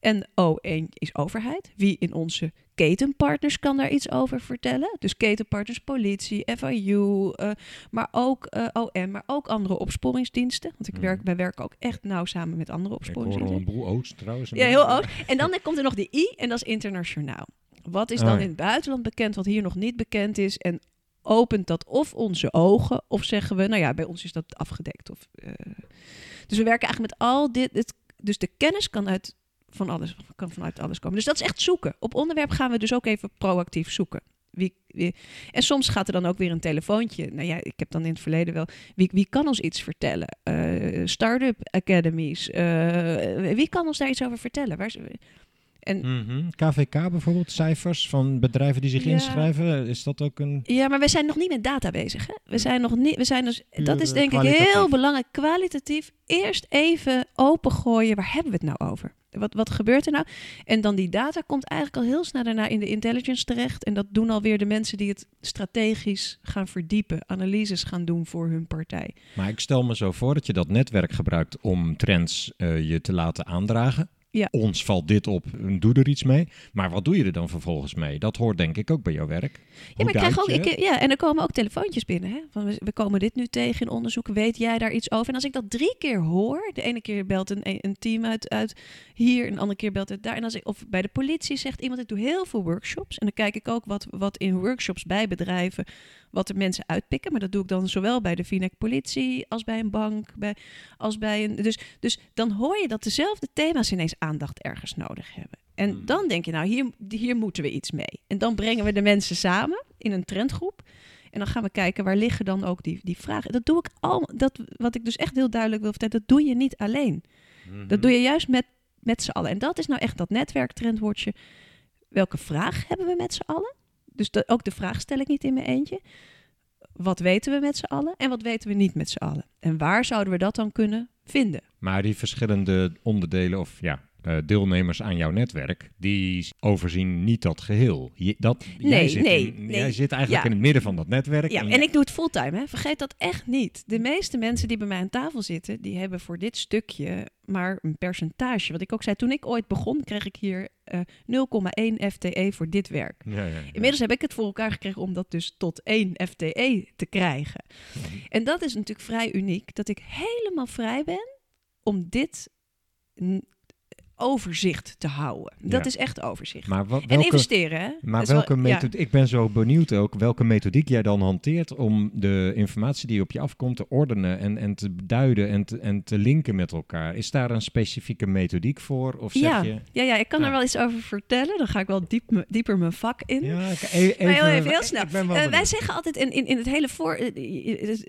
En O1 is overheid. Wie in onze ketenpartners kan daar iets over vertellen? Dus ketenpartners, politie, FIU, eh, maar ook eh, OM, maar ook andere opsporingsdiensten. Want ik Mhm. werk, wij werken ook echt nauw samen met andere Ik hoor opsporingsdiensten. een boel trouwens. Ja, heel ook. En dan komt er nog de I en dat is internationaal. Wat is Oh, dan ja. in het buitenland bekend, wat hier nog niet bekend is? En opent dat of onze ogen, of zeggen we, nou ja, bij ons is dat afgedekt. Of, eh, dus we werken eigenlijk met al dit. Dus de kennis kan uit van alles, kan vanuit alles komen. Dus dat is echt zoeken. Op onderwerp gaan we dus ook even proactief zoeken. Wie, en soms gaat er dan ook weer een telefoontje. Nou ja, ik heb dan in het verleden wel. Wie, wie kan ons iets vertellen? Eh Start-up academies. eh, wie kan ons daar iets over vertellen? Waar, en Mhm. KVK bijvoorbeeld, cijfers van bedrijven die zich Ja. inschrijven. Is dat ook een... Ja, maar we zijn nog niet met data bezig. Hè? We zijn nog niet. We zijn dus. Puur, dat is eh, denk ik heel belangrijk. Kwalitatief. Eerst even opengooien. Waar hebben we het nou over? Wat, wat gebeurt er nou? En dan die data komt eigenlijk al heel snel daarna in de intelligence terecht. En dat doen alweer de mensen die het strategisch gaan verdiepen, analyses gaan doen voor hun partij. Maar ik stel me zo voor dat je dat netwerk gebruikt om trends eh, je te laten aandragen. Ja. Ons valt dit op, doe er iets mee. Maar wat doe je er dan vervolgens mee? Dat hoort denk ik ook bij jouw werk. Ja, maar ik krijg ook, ik, ja, en er komen ook telefoontjes binnen. Hè? Van, we, komen dit nu tegen in onderzoek. Weet jij daar iets over? En als ik dat drie keer hoor, de ene keer belt een, een team uit, uit hier, en de andere keer belt het daar. En als ik, of bij de politie zegt iemand, ik doe heel veel workshops. En dan kijk ik ook wat, wat in workshops bij bedrijven, wat de mensen uitpikken. Maar dat doe ik dan zowel bij de Vinec politie als bij een bank. Bij, als bij een, dus, dus dan hoor je dat dezelfde thema's ineens aandacht ergens nodig hebben. En Hmm. dan denk je, nou, hier, hier moeten we iets mee. En dan brengen we de mensen samen in een trendgroep. En dan gaan we kijken, waar liggen dan ook die, die vragen. Dat doe ik al, dat, wat ik dus echt heel duidelijk wil vertellen, dat doe je niet alleen. Dat doe je juist met, met z'n allen. En dat is nou echt dat netwerktrendwoordje. Welke vraag hebben we met z'n allen? Dus ook de vraag stel ik niet in mijn eentje. Wat weten we met z'n allen en wat weten we niet met z'n allen? En waar zouden we dat dan kunnen vinden? Maar die verschillende onderdelen of ja, deelnemers aan jouw netwerk, die overzien niet dat geheel. Je, dat, jij, zit nee, in- nee. jij zit eigenlijk Ja. in het midden van dat netwerk. Ja, en en ik doe het fulltime. Hè? Vergeet dat echt niet. De meeste mensen die bij mij aan tafel zitten, die hebben voor dit stukje maar een percentage. Wat ik ook zei, toen ik ooit begon, kreeg ik hier eh 0,1 FTE voor dit werk. Ja, ja. Inmiddels heb ik het voor elkaar gekregen om dat dus tot 1 FTE te krijgen. En dat is natuurlijk vrij uniek, dat ik helemaal vrij ben om dit overzicht te houden. Dat Ja. is echt overzicht. Maar wat, en welke, investeren, hè? maar Dat wel- welke ja. methode, ik ben zo benieuwd ook welke methodiek jij dan hanteert om de informatie die op je afkomt te ordenen en, en te duiden en te, en te linken met elkaar. Is daar een specifieke methodiek voor? Of zeg Ja. je... Ja, ja, ik kan Ja. er wel iets over vertellen. Dan ga ik wel diep me- dieper mijn vak in. Ja, ik- e- even, maar heel even, heel snel. Ik ben wel Eh, wij zeggen altijd in, in, in het hele voor. eh,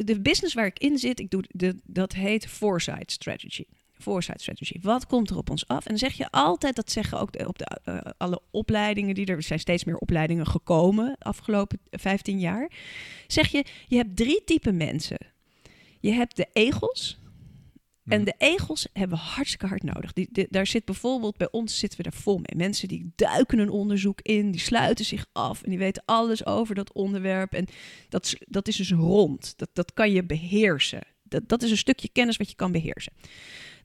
De business waar ik in zit, ik doe de, dat heet foresight strategy. Foresight strategy. Wat komt er op ons af? En dan zeg je altijd, dat zeggen ook de, op de, eh, alle opleidingen die er, er zijn steeds meer opleidingen gekomen de afgelopen 15 jaar. Zeg je, je hebt drie typen mensen. Je hebt de egels. En Hmm. de egels hebben we hartstikke hard nodig. Die, daar zit bijvoorbeeld, bij ons zitten we daar vol mee. Mensen die duiken een onderzoek in, die sluiten zich af en die weten alles over dat onderwerp. En dat, is- dat is dus rond. Dat, dat kan je beheersen. Dat, dat is een stukje kennis wat je kan beheersen.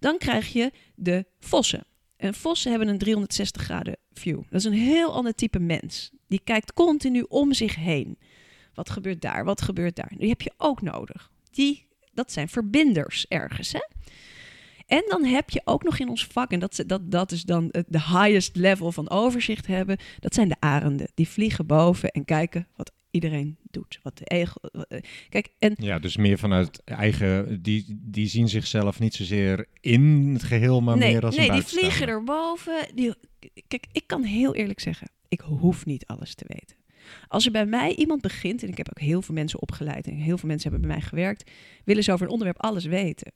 Dan krijg je de vossen. En vossen hebben een 360 graden view. Dat is een heel ander type mens. Die kijkt continu om zich heen. Wat gebeurt daar? Wat gebeurt daar? Die heb je ook nodig. Die, dat zijn verbinders ergens. Hè? En dan heb je ook nog in ons vak, en dat, dat, dat is dan de highest level van overzicht hebben, dat zijn de arenden. Die vliegen boven en kijken wat iedereen doet. Wat de ego, eh, kijk, en Ja, dus meer vanuit eigen... Die, die zien zichzelf niet zozeer in het geheel, maar nee, meer als nee een die vliegen erboven. Die, kijk, ik kan heel eerlijk zeggen, ik hoef niet alles te weten. Als er bij mij iemand begint, en ik heb ook heel veel mensen opgeleid en heel veel mensen hebben bij mij gewerkt, willen ze over een onderwerp alles weten.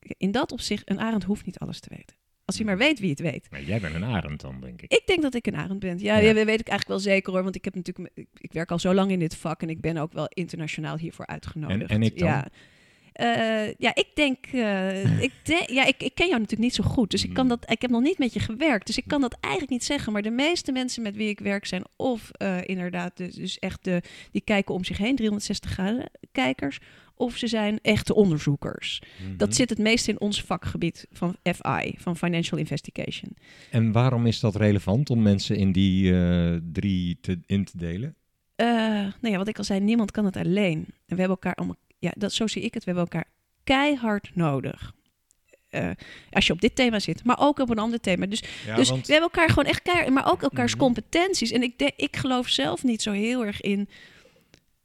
In dat opzicht, een arend hoeft niet alles te weten. Als hij maar weet wie het weet. Maar jij bent een arend dan, denk ik. Ik denk dat ik een arend ben. Ja, Ja. dat weet ik eigenlijk wel zeker hoor. Want ik heb natuurlijk, ik, ik werk al zo lang in dit vak en ik ben ook wel internationaal hiervoor uitgenodigd. En- en ik dan? Ja, Eh, ja ik denk, eh, ik, denk ja, ik, ik ken jou natuurlijk niet zo goed. Dus ik, kan Mm. dat, ik heb nog niet met je gewerkt. Dus ik kan dat eigenlijk niet zeggen. Maar de meeste mensen met wie ik werk zijn of eh, inderdaad dus, dus echt de, die kijken om zich heen, 360 graden kijkers. Of ze zijn echte onderzoekers. Dat Mhm. zit het meest in ons vakgebied van FI, van Financial Investigation. En waarom is dat relevant om mensen in die eh, drie te, in te delen? Eh, nou ja, wat ik al zei, niemand kan het alleen. En we hebben elkaar allemaal, ja, dat, zo zie ik het, we hebben elkaar keihard nodig. Eh, als je op dit thema zit, maar ook op een ander thema. Dus, Ja, dus want we hebben elkaar gewoon echt keihard, maar ook elkaars Mhm. competenties. En ik, de, ik geloof zelf niet zo heel erg in.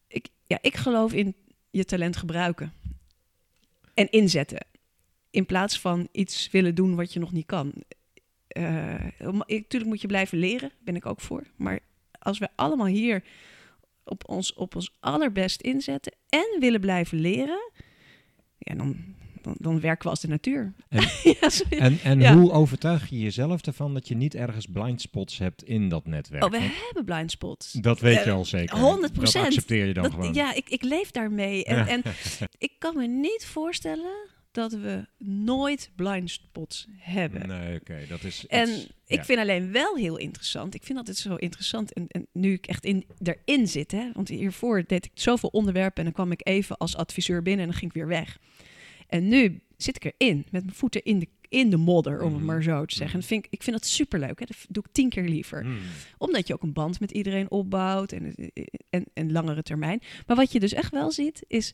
Ik, ja, ik geloof in je talent gebruiken en inzetten. In plaats van iets willen doen wat je nog niet kan. Eh, om- ik- tuurlijk moet je blijven leren, ben ik ook voor. Maar als we allemaal hier op ons, op ons allerbest inzetten en willen blijven leren, ja, dan, dan, dan werken we als de natuur. En- ja. En, en Ja. hoe overtuig je jezelf ervan dat je niet ergens blind spots hebt in dat netwerk? oh, we Want hebben blind spots. dat weet je eh, al zeker. 100%. Dat accepteer je dan Dat- gewoon. ja, ik, ik leef daarmee. En, en ik kan me niet voorstellen dat we nooit blind spots hebben. Nee, oké, dat is En iets- ik ja. vind alleen wel heel interessant. Ik vind het zo interessant. En, en nu ik echt in, erin zit, hè, want hiervoor deed ik zoveel onderwerpen en dan kwam ik even als adviseur binnen en dan ging ik weer weg. En nu zit ik erin met mijn voeten in de, in de modder, om het Mhm. maar zo te zeggen. En vind ik, ik vind dat superleuk. Hè. Dat doe ik tien keer liever Hmm. omdat je ook een band met iedereen opbouwt en, en, en langere termijn. Maar wat je dus echt wel ziet, is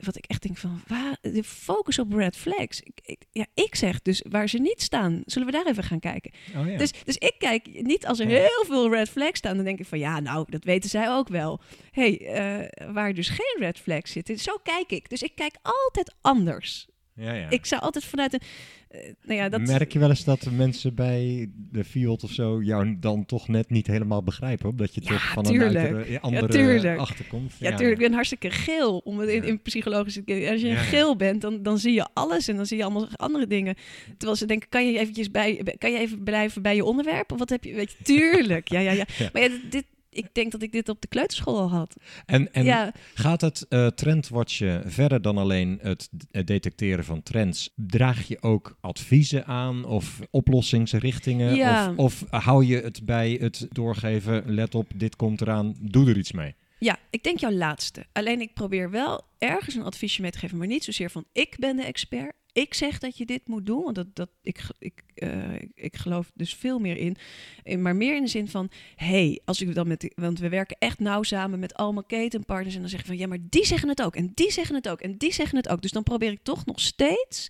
wat ik echt denk van, waar, de focus op red flags. Ik, ik- ja, ik zeg dus waar ze niet staan, zullen we daar even gaan kijken. Oh, ja. Dus, dus ik kijk niet als er Ja. heel veel red flags staan, dan denk ik van ja, nou, dat weten zij ook wel. hey, eh, waar dus geen red flags zitten, zo kijk ik. Dus ik kijk altijd anders. Ja, ja. Ik zou altijd vanuit een, eh, nou ja, dat. Merk je wel eens dat de mensen bij de Fiat of zo jou dan toch net niet helemaal begrijpen? Omdat je Ja, toch van tuurlijk. een uitere- andere tuurlijk. achterkomt? Ja, natuurlijk. Ik ben hartstikke geel. Om het in, Ja. in psychologische... Als je Ja, ja. geel bent, dan, dan zie je alles. En dan zie je allemaal andere dingen. Terwijl ze denken, kan je, eventjes bij, kan je even blijven bij je onderwerp? Of wat heb je... Weet je tuurlijk. Ja, ja, ja. Ja. Maar ja, dit, dit- ik denk dat ik dit op de kleuterschool al had. En, en ja, gaat het eh, trendwatchen verder dan alleen het detecteren van trends? Draag je ook adviezen aan of oplossingsrichtingen? Ja. Of, of hou je het bij het doorgeven, let op, dit komt eraan, doe er iets mee? ja, ik denk jouw laatste. Alleen ik probeer wel ergens een adviesje mee te geven. Maar niet zozeer van, ik ben de expert. Ik zeg dat je dit moet doen. Want dat, dat, ik, ik, eh, ik, ik geloof dus veel meer in. in. Maar meer in de zin van, hey, als ik dan met... Want we werken echt nauw samen met allemaal ketenpartners. En dan zeggen van, ja, maar die zeggen het ook. En die zeggen het ook. En die zeggen het ook. Dus dan probeer ik toch nog steeds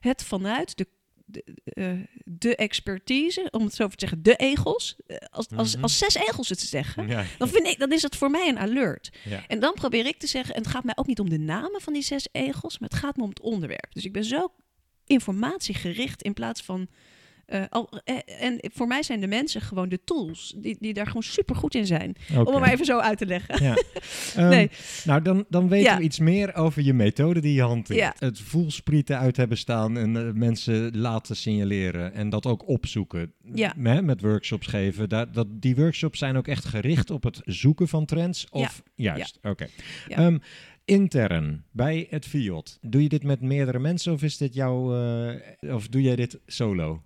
het vanuit de... De, eh, de expertise, om het zo te zeggen, de egels. eh, Als, als, Mhm. als zes egels het te zeggen, Ja. dan, vind ik, dan is het voor mij een alert. Ja. En dan probeer ik te zeggen, en het gaat mij ook niet om de namen van die zes egels, maar het gaat me om het onderwerp. Dus ik ben zo informatiegericht in plaats van. Eh, al, eh, en voor mij zijn de mensen gewoon de tools die, die daar gewoon super goed in zijn. Om het maar even zo uit te leggen. Ja. Ehm, Nee. Nou, dan, dan weten Ja. we iets meer over je methode die je hanteert. Ja. Het voelsprieten uit hebben staan en eh, mensen laten signaleren en dat ook opzoeken. Ja. Hè, met workshops geven. Daar, dat, die workshops zijn ook echt gericht op het zoeken van trends? Of juist? Oké. Ehm, intern bij het Fiat. Doe je dit met meerdere mensen of is dit jouw... of doe jij dit solo?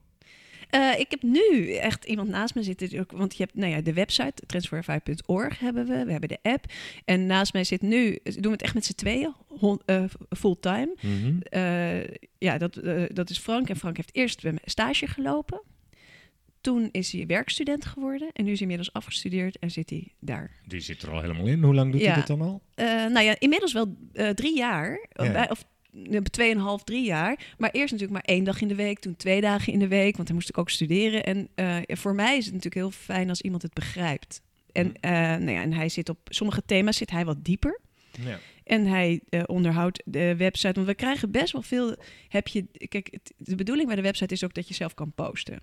Eh, ik heb nu echt iemand naast me zitten. ook- Want je hebt nou ja, de website, transferify.org hebben we. We hebben de app. En naast mij zit nu, doen we het echt met z'n tweeën, hon- eh, fulltime. Mhm. Eh, ja, dat, dat is Frank. En Frank heeft eerst stage gelopen. Toen is hij werkstudent geworden. En nu is hij inmiddels afgestudeerd en zit hij daar. Die zit er al helemaal in. Hoe lang doet Ja. hij dit dan al? Nou ja, inmiddels wel drie jaar. Ja. Of tweeënhalf, drie jaar. Maar eerst natuurlijk maar één dag in de week. Toen twee dagen in de week. Want dan moest ik ook studeren. En eh, voor mij is het natuurlijk heel fijn als iemand het begrijpt. En, eh, nou ja, en hij zit op sommige thema's zit hij wat dieper. Ja. En hij eh, onderhoudt de website. Want we krijgen best wel veel. Heb je, kijk, het- de bedoeling bij de website is ook dat je zelf kan posten.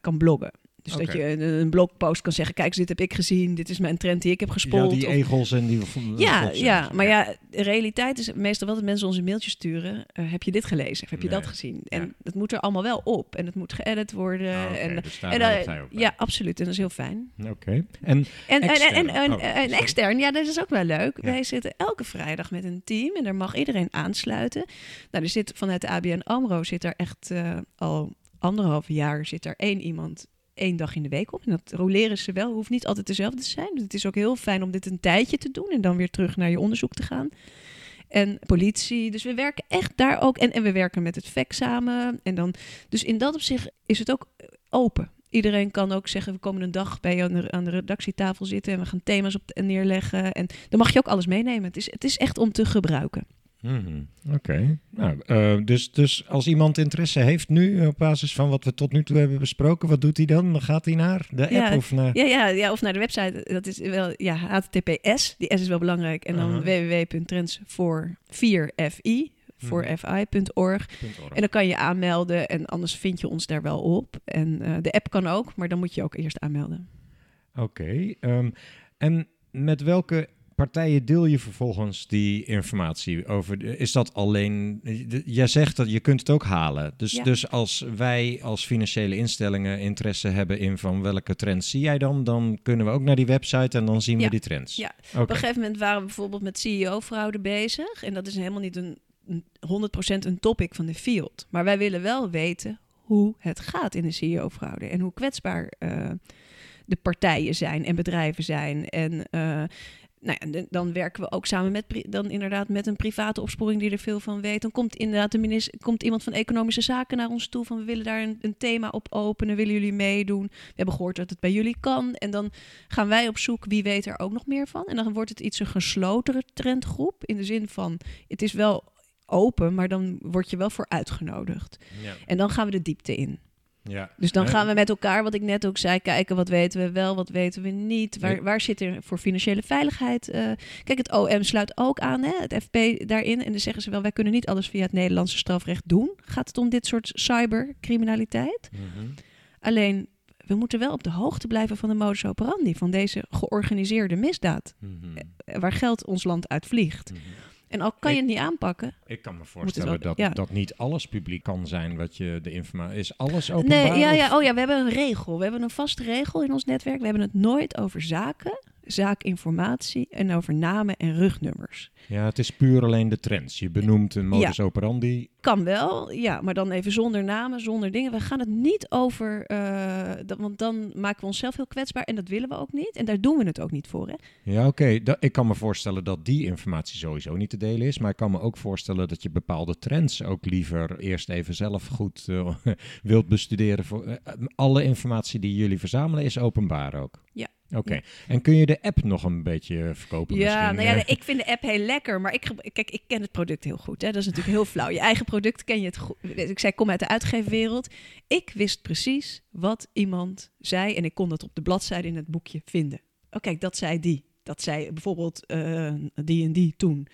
Kan bloggen. Dus dat je een, blogpost kan zeggen: Kijk, dit heb ik gezien. Dit is mijn trend die ik heb ja, gespot. die of- egels en die... ja, ja, maar ja, de realiteit is meestal wel dat mensen ons een mailtje sturen. eh, heb je dit gelezen? Of heb je Nee. dat gezien? En Ja. dat moet er allemaal wel op. En het moet geëdit worden. Ah, en, dus en, ja, absoluut. En dat is heel fijn. Oké. En En, en, en, Extern. en, en, Oh, en extern, ja, dat is ook wel leuk. Ja. Wij zitten elke vrijdag met een team en daar mag iedereen aansluiten. Nou, er zit vanuit de ABN AMRO zit er echt eh, al anderhalf jaar zit er één iemand één dag in de week op. En dat roleren ze wel. Hoeft niet altijd dezelfde te zijn. Dus het is ook heel fijn om dit een tijdje te doen en dan weer terug naar je onderzoek te gaan. En politie. Dus we werken echt daar ook. En, en we werken met het VEC samen. En dan, dus in dat opzicht is het ook open. Iedereen kan ook zeggen, we komen een dag bij je aan de, aan de redactietafel zitten en we gaan thema's op neerleggen. En dan mag je ook alles meenemen. Het is, het is echt om te gebruiken. Mhm, Oké. Nou, eh, dus, dus als iemand interesse heeft nu, eh, op basis van wat we tot nu toe hebben besproken, wat doet hij dan? Dan gaat hij naar de app Ja, of naar... Ja, ja, ja, of naar de website. Dat is wel, ja, HTTPS. Die S is wel belangrijk. En dan voor 4FI, voor Mhm. fi.org. Org. En dan kan je aanmelden en anders vind je ons daar wel op. En eh, de app kan ook, maar dan moet je ook eerst aanmelden. Oké. ehm, en met welke partijen deel je vervolgens die informatie over? de- Is dat alleen? de- Jij zegt dat je kunt het ook halen. Dus, Ja. dus als wij als financiële instellingen interesse hebben in van welke trends zie jij dan, dan kunnen we ook naar die website en dan zien we die trends. Ja. Op een gegeven moment waren we bijvoorbeeld met CEO-fraude bezig. En dat is helemaal niet een, een 100% een topic van de field. Maar wij willen wel weten hoe het gaat in de CEO-fraude. En hoe kwetsbaar eh, de partijen zijn en bedrijven zijn. En eh, nou ja, dan werken we ook samen met, dan inderdaad met een private opsporing die er veel van weet. Dan komt inderdaad de minister, komt iemand van Economische Zaken naar ons toe van we willen daar een, een thema op openen, willen jullie meedoen? We hebben gehoord dat het bij jullie kan. En dan gaan wij op zoek wie weet er ook nog meer van. En dan wordt het iets een gesloten trendgroep in de zin van het is wel open, maar dan word je wel voor uitgenodigd. Ja. En dan gaan we de diepte in. Ja. Dus dan gaan we met elkaar, wat ik net ook zei, kijken wat weten we wel, wat weten we niet. Waar, waar zit er voor financiële veiligheid? eh, kijk, het OM sluit ook aan, hè, het FP daarin. En dan zeggen ze wel, wij kunnen niet alles via het Nederlandse strafrecht doen. Gaat het om dit soort cybercriminaliteit? mhm. Alleen, we moeten wel op de hoogte blijven van de modus operandi, van deze georganiseerde misdaad, Mhm. eh, waar geld ons land uitvliegt. Mhm. En al kan je het niet aanpakken. Ik kan me voorstellen dat, ja. dat niet alles publiek kan zijn wat je de informatie is. Alles openbaar? Nee, ja, ja, oh ja, we hebben een regel. We hebben een vaste regel in ons netwerk. We hebben het nooit over zaken, zaakinformatie en over namen en rugnummers. Ja, het is puur alleen de trends. Je benoemt een modus operandi. Kan wel, ja, maar dan even zonder namen, zonder dingen. We gaan het niet over, eh, dat, want dan maken we onszelf heel kwetsbaar en dat willen we ook niet. En daar doen we het ook niet voor. Hè? Ja, oké. Ik kan me voorstellen dat die informatie sowieso niet te delen is. Maar ik kan me ook voorstellen dat je bepaalde trends ook liever eerst even zelf goed eh, wilt bestuderen. Voor, eh, alle informatie die jullie verzamelen is openbaar ook. Ja. Oké. En kun je de app nog een beetje verkopen Ja, misschien? nou ja, ik vind de app heel lekker, maar ik, kijk, ik ken het product heel goed. Hè? Dat is natuurlijk heel flauw. Je eigen product ken je het goed. Ik zei, kom uit de uitgeefwereld. Ik wist precies wat iemand zei en ik kon dat op de bladzijde in het boekje vinden. Oh, kijk, dat zei die. Dat zei bijvoorbeeld eh, die en die toen.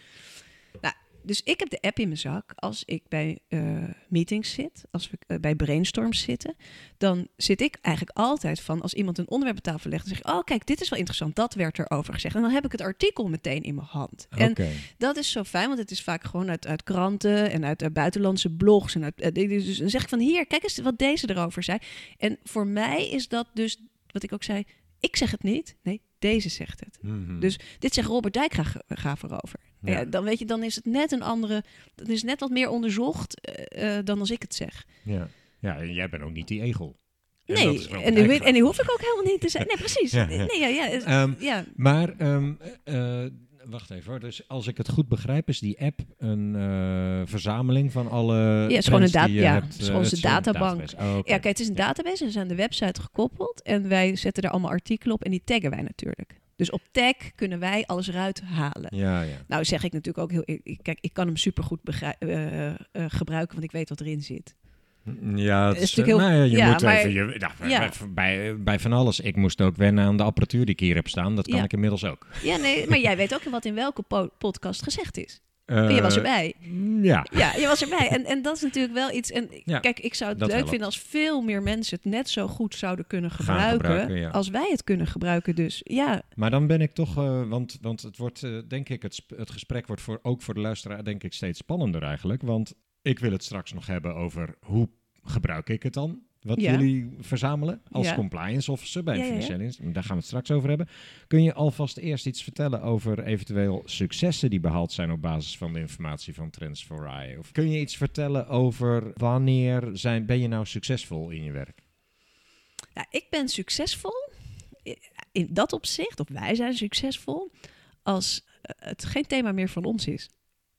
Nou, dus ik heb de app in mijn zak als ik bij eh, meetings zit, als we eh, bij brainstorms zitten. Dan zit ik eigenlijk altijd van, als iemand een onderwerp op tafel legt, dan zeg ik, oh kijk, dit is wel interessant, dat werd erover gezegd. En dan heb ik het artikel meteen in mijn hand. En dat is zo fijn, want het is vaak gewoon uit, uit kranten en uit, buitenlandse blogs. En uit, eh, dus dan zeg ik van hier, kijk eens wat deze erover zei. En voor mij is dat dus, wat ik ook zei, ik zeg het niet. Nee, deze zegt het. Mhm. Dus dit zegt Robert Dijkgraaf erover. Ja. Ja. dan weet je, dan is het net een andere, dan is net wat meer onderzocht eh, eh, dan als ik het zeg. Ja. ja, en jij bent ook niet die egel. En Nee, en, die, en die hoef ik ook helemaal niet te zijn. Nee, precies. Ja, ja. Nee, ja, ja, Ehm, ja. Maar, ehm, eh, wacht even hoor. Dus als ik het goed begrijp, is die app een verzameling van alle. het is gewoon een ja, hebt, het is gewoon een databank. database. Oh. Ja, kijk, het is een database. We zijn aan de website gekoppeld. En wij zetten er allemaal artikelen op. En die taggen wij natuurlijk. Dus op tag kunnen wij alles eruit halen. Ja, ja. Nou zeg ik natuurlijk ook heel... ik- ik- Kijk, ik kan hem supergoed eh, gebruiken, want ik weet wat erin zit. Ja, het is natuurlijk heel- nou ja, je ja, moet maar- even... Je, nou, Ja. bij, bij, van alles. Ik moest ook wennen aan de apparatuur die ik hier heb staan. Dat kan ik inmiddels ook. Ja, nee, maar jij weet ook wat in welke po- podcast gezegd is. Eh, je was erbij. Ja. Ja, je was erbij. En, en dat is natuurlijk wel iets. En Ja, kijk, ik zou het leuk helpt. vinden als veel meer mensen het net zo goed zouden kunnen gebruiken. gebruiken, ja. Als wij het kunnen gebruiken. Dus ja, Maar dan ben ik toch, eh, want, want het wordt, eh, denk ik, het, het gesprek wordt voor, ook voor de luisteraar, denk ik, steeds spannender eigenlijk. Want ik wil het straks nog hebben over hoe gebruik ik het dan? Wat Ja. jullie verzamelen als Ja. compliance officer bij Ja, instelling. Daar gaan we het straks over hebben. Kun je alvast eerst iets vertellen over eventueel successen die behaald zijn op basis van de informatie van Trends for? Of kun je iets vertellen over wanneer zijn, ben je nou succesvol in je werk? Ja, ik ben succesvol in dat opzicht, of wij zijn succesvol, als eh, het geen thema meer van ons is.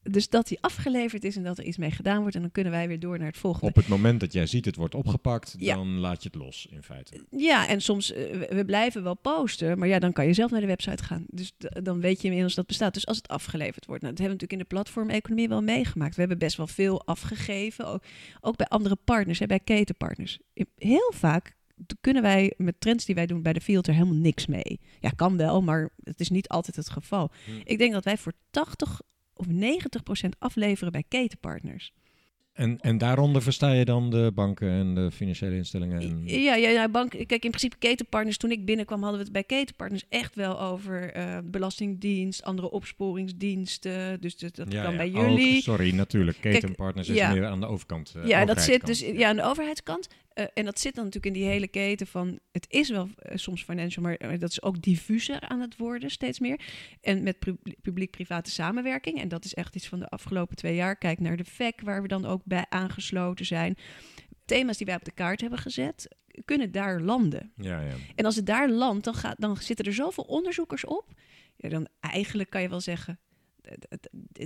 Dus dat die afgeleverd is en dat er iets mee gedaan wordt en dan kunnen wij weer door naar het volgende. Op het moment dat jij ziet het wordt opgepakt, Ja. dan laat je het los in feite. Ja, en soms, eh, we, blijven wel posten, maar ja, dan kan je zelf naar de website gaan. Dus dan weet je inmiddels dat bestaat. Dus als het afgeleverd wordt, nou, dat hebben we natuurlijk in de platformeconomie wel meegemaakt. We hebben best wel veel afgegeven, ook, ook bij andere partners, hè, bij ketenpartners. Heel vaak kunnen wij met trends die wij doen bij de filter helemaal niks mee. Ja, kan wel, maar het is niet altijd het geval. Hm. Ik denk dat wij voor 80 of 90 procent afleveren bij ketenpartners. En, en daaronder versta je dan de banken en de financiële instellingen? En... Ja, ja, ja, bank. Kijk, in principe ketenpartners. Toen ik binnenkwam, hadden we het bij ketenpartners echt wel over eh, belastingdienst, andere opsporingsdiensten. Dus dat, dat Ja, kan ja, bij ook, jullie. sorry, natuurlijk. Ketenpartners is ja. meer aan de overkant. eh, ja, dat zit dus ja, aan de overheidskant. Eh, en dat zit dan natuurlijk in die hele keten van... Het is wel eh, soms financial, maar dat is ook diffuser aan het worden steeds meer. En met pu- publiek-private samenwerking. En dat is echt iets van de afgelopen twee jaar. Kijk naar de FEC, waar we dan ook bij aangesloten zijn. Thema's die wij op de kaart hebben gezet, kunnen daar landen. Ja, ja. En als het daar landt, dan, gaat, dan zitten er zoveel onderzoekers op. Ja, dan eigenlijk kan je wel zeggen,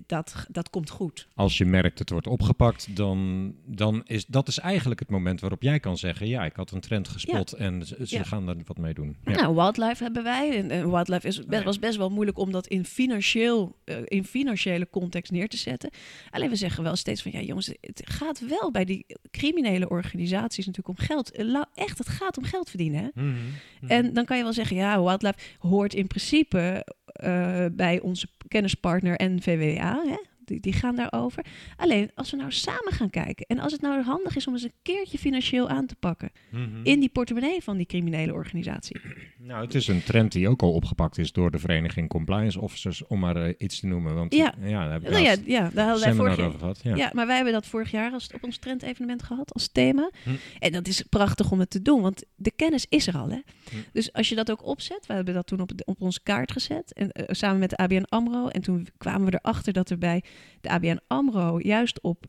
dat, dat komt goed. Als je merkt het wordt opgepakt, dan, dan is dat is eigenlijk het moment waarop jij kan zeggen: Ja, ik had een trend gespot en ze, ze Ja. gaan daar wat mee doen. Ja. Nou, wildlife hebben wij. En, en wildlife is, best, was best wel moeilijk om dat in, financieel, eh, in financiële context neer te zetten. Alleen we zeggen wel steeds van, ja jongens, het gaat wel bij die criminele organisaties natuurlijk om geld. Eh, Echt, het gaat om geld verdienen. Hè? Mhm, mhm. En dan kan je wel zeggen, ja, wildlife hoort in principe eh, bij onze kennispartner NVWA. Hè? Die, die gaan daarover. Alleen als we nou samen gaan kijken en als het nou handig is om eens een keertje financieel aan te pakken Mhm. in die portemonnee van die criminele organisatie. Nou, het is een trend die ook al opgepakt is door de vereniging Compliance Officers, om maar eh, iets te noemen. Want Ja. ja daar heb ik Nou ja, ja, daar hadden wij vorig jaar. over gehad. Ja. Ja. maar wij hebben dat vorig jaar als, op ons trendevenement gehad als thema. Hm. En dat is prachtig om het te doen, want de kennis is er al. Hè? Hm. Dus als je dat ook opzet, we hebben dat toen op, de- op onze kaart gezet, en, eh, samen met de ABN AMRO. En toen kwamen we erachter dat er bij de ABN AMRO juist op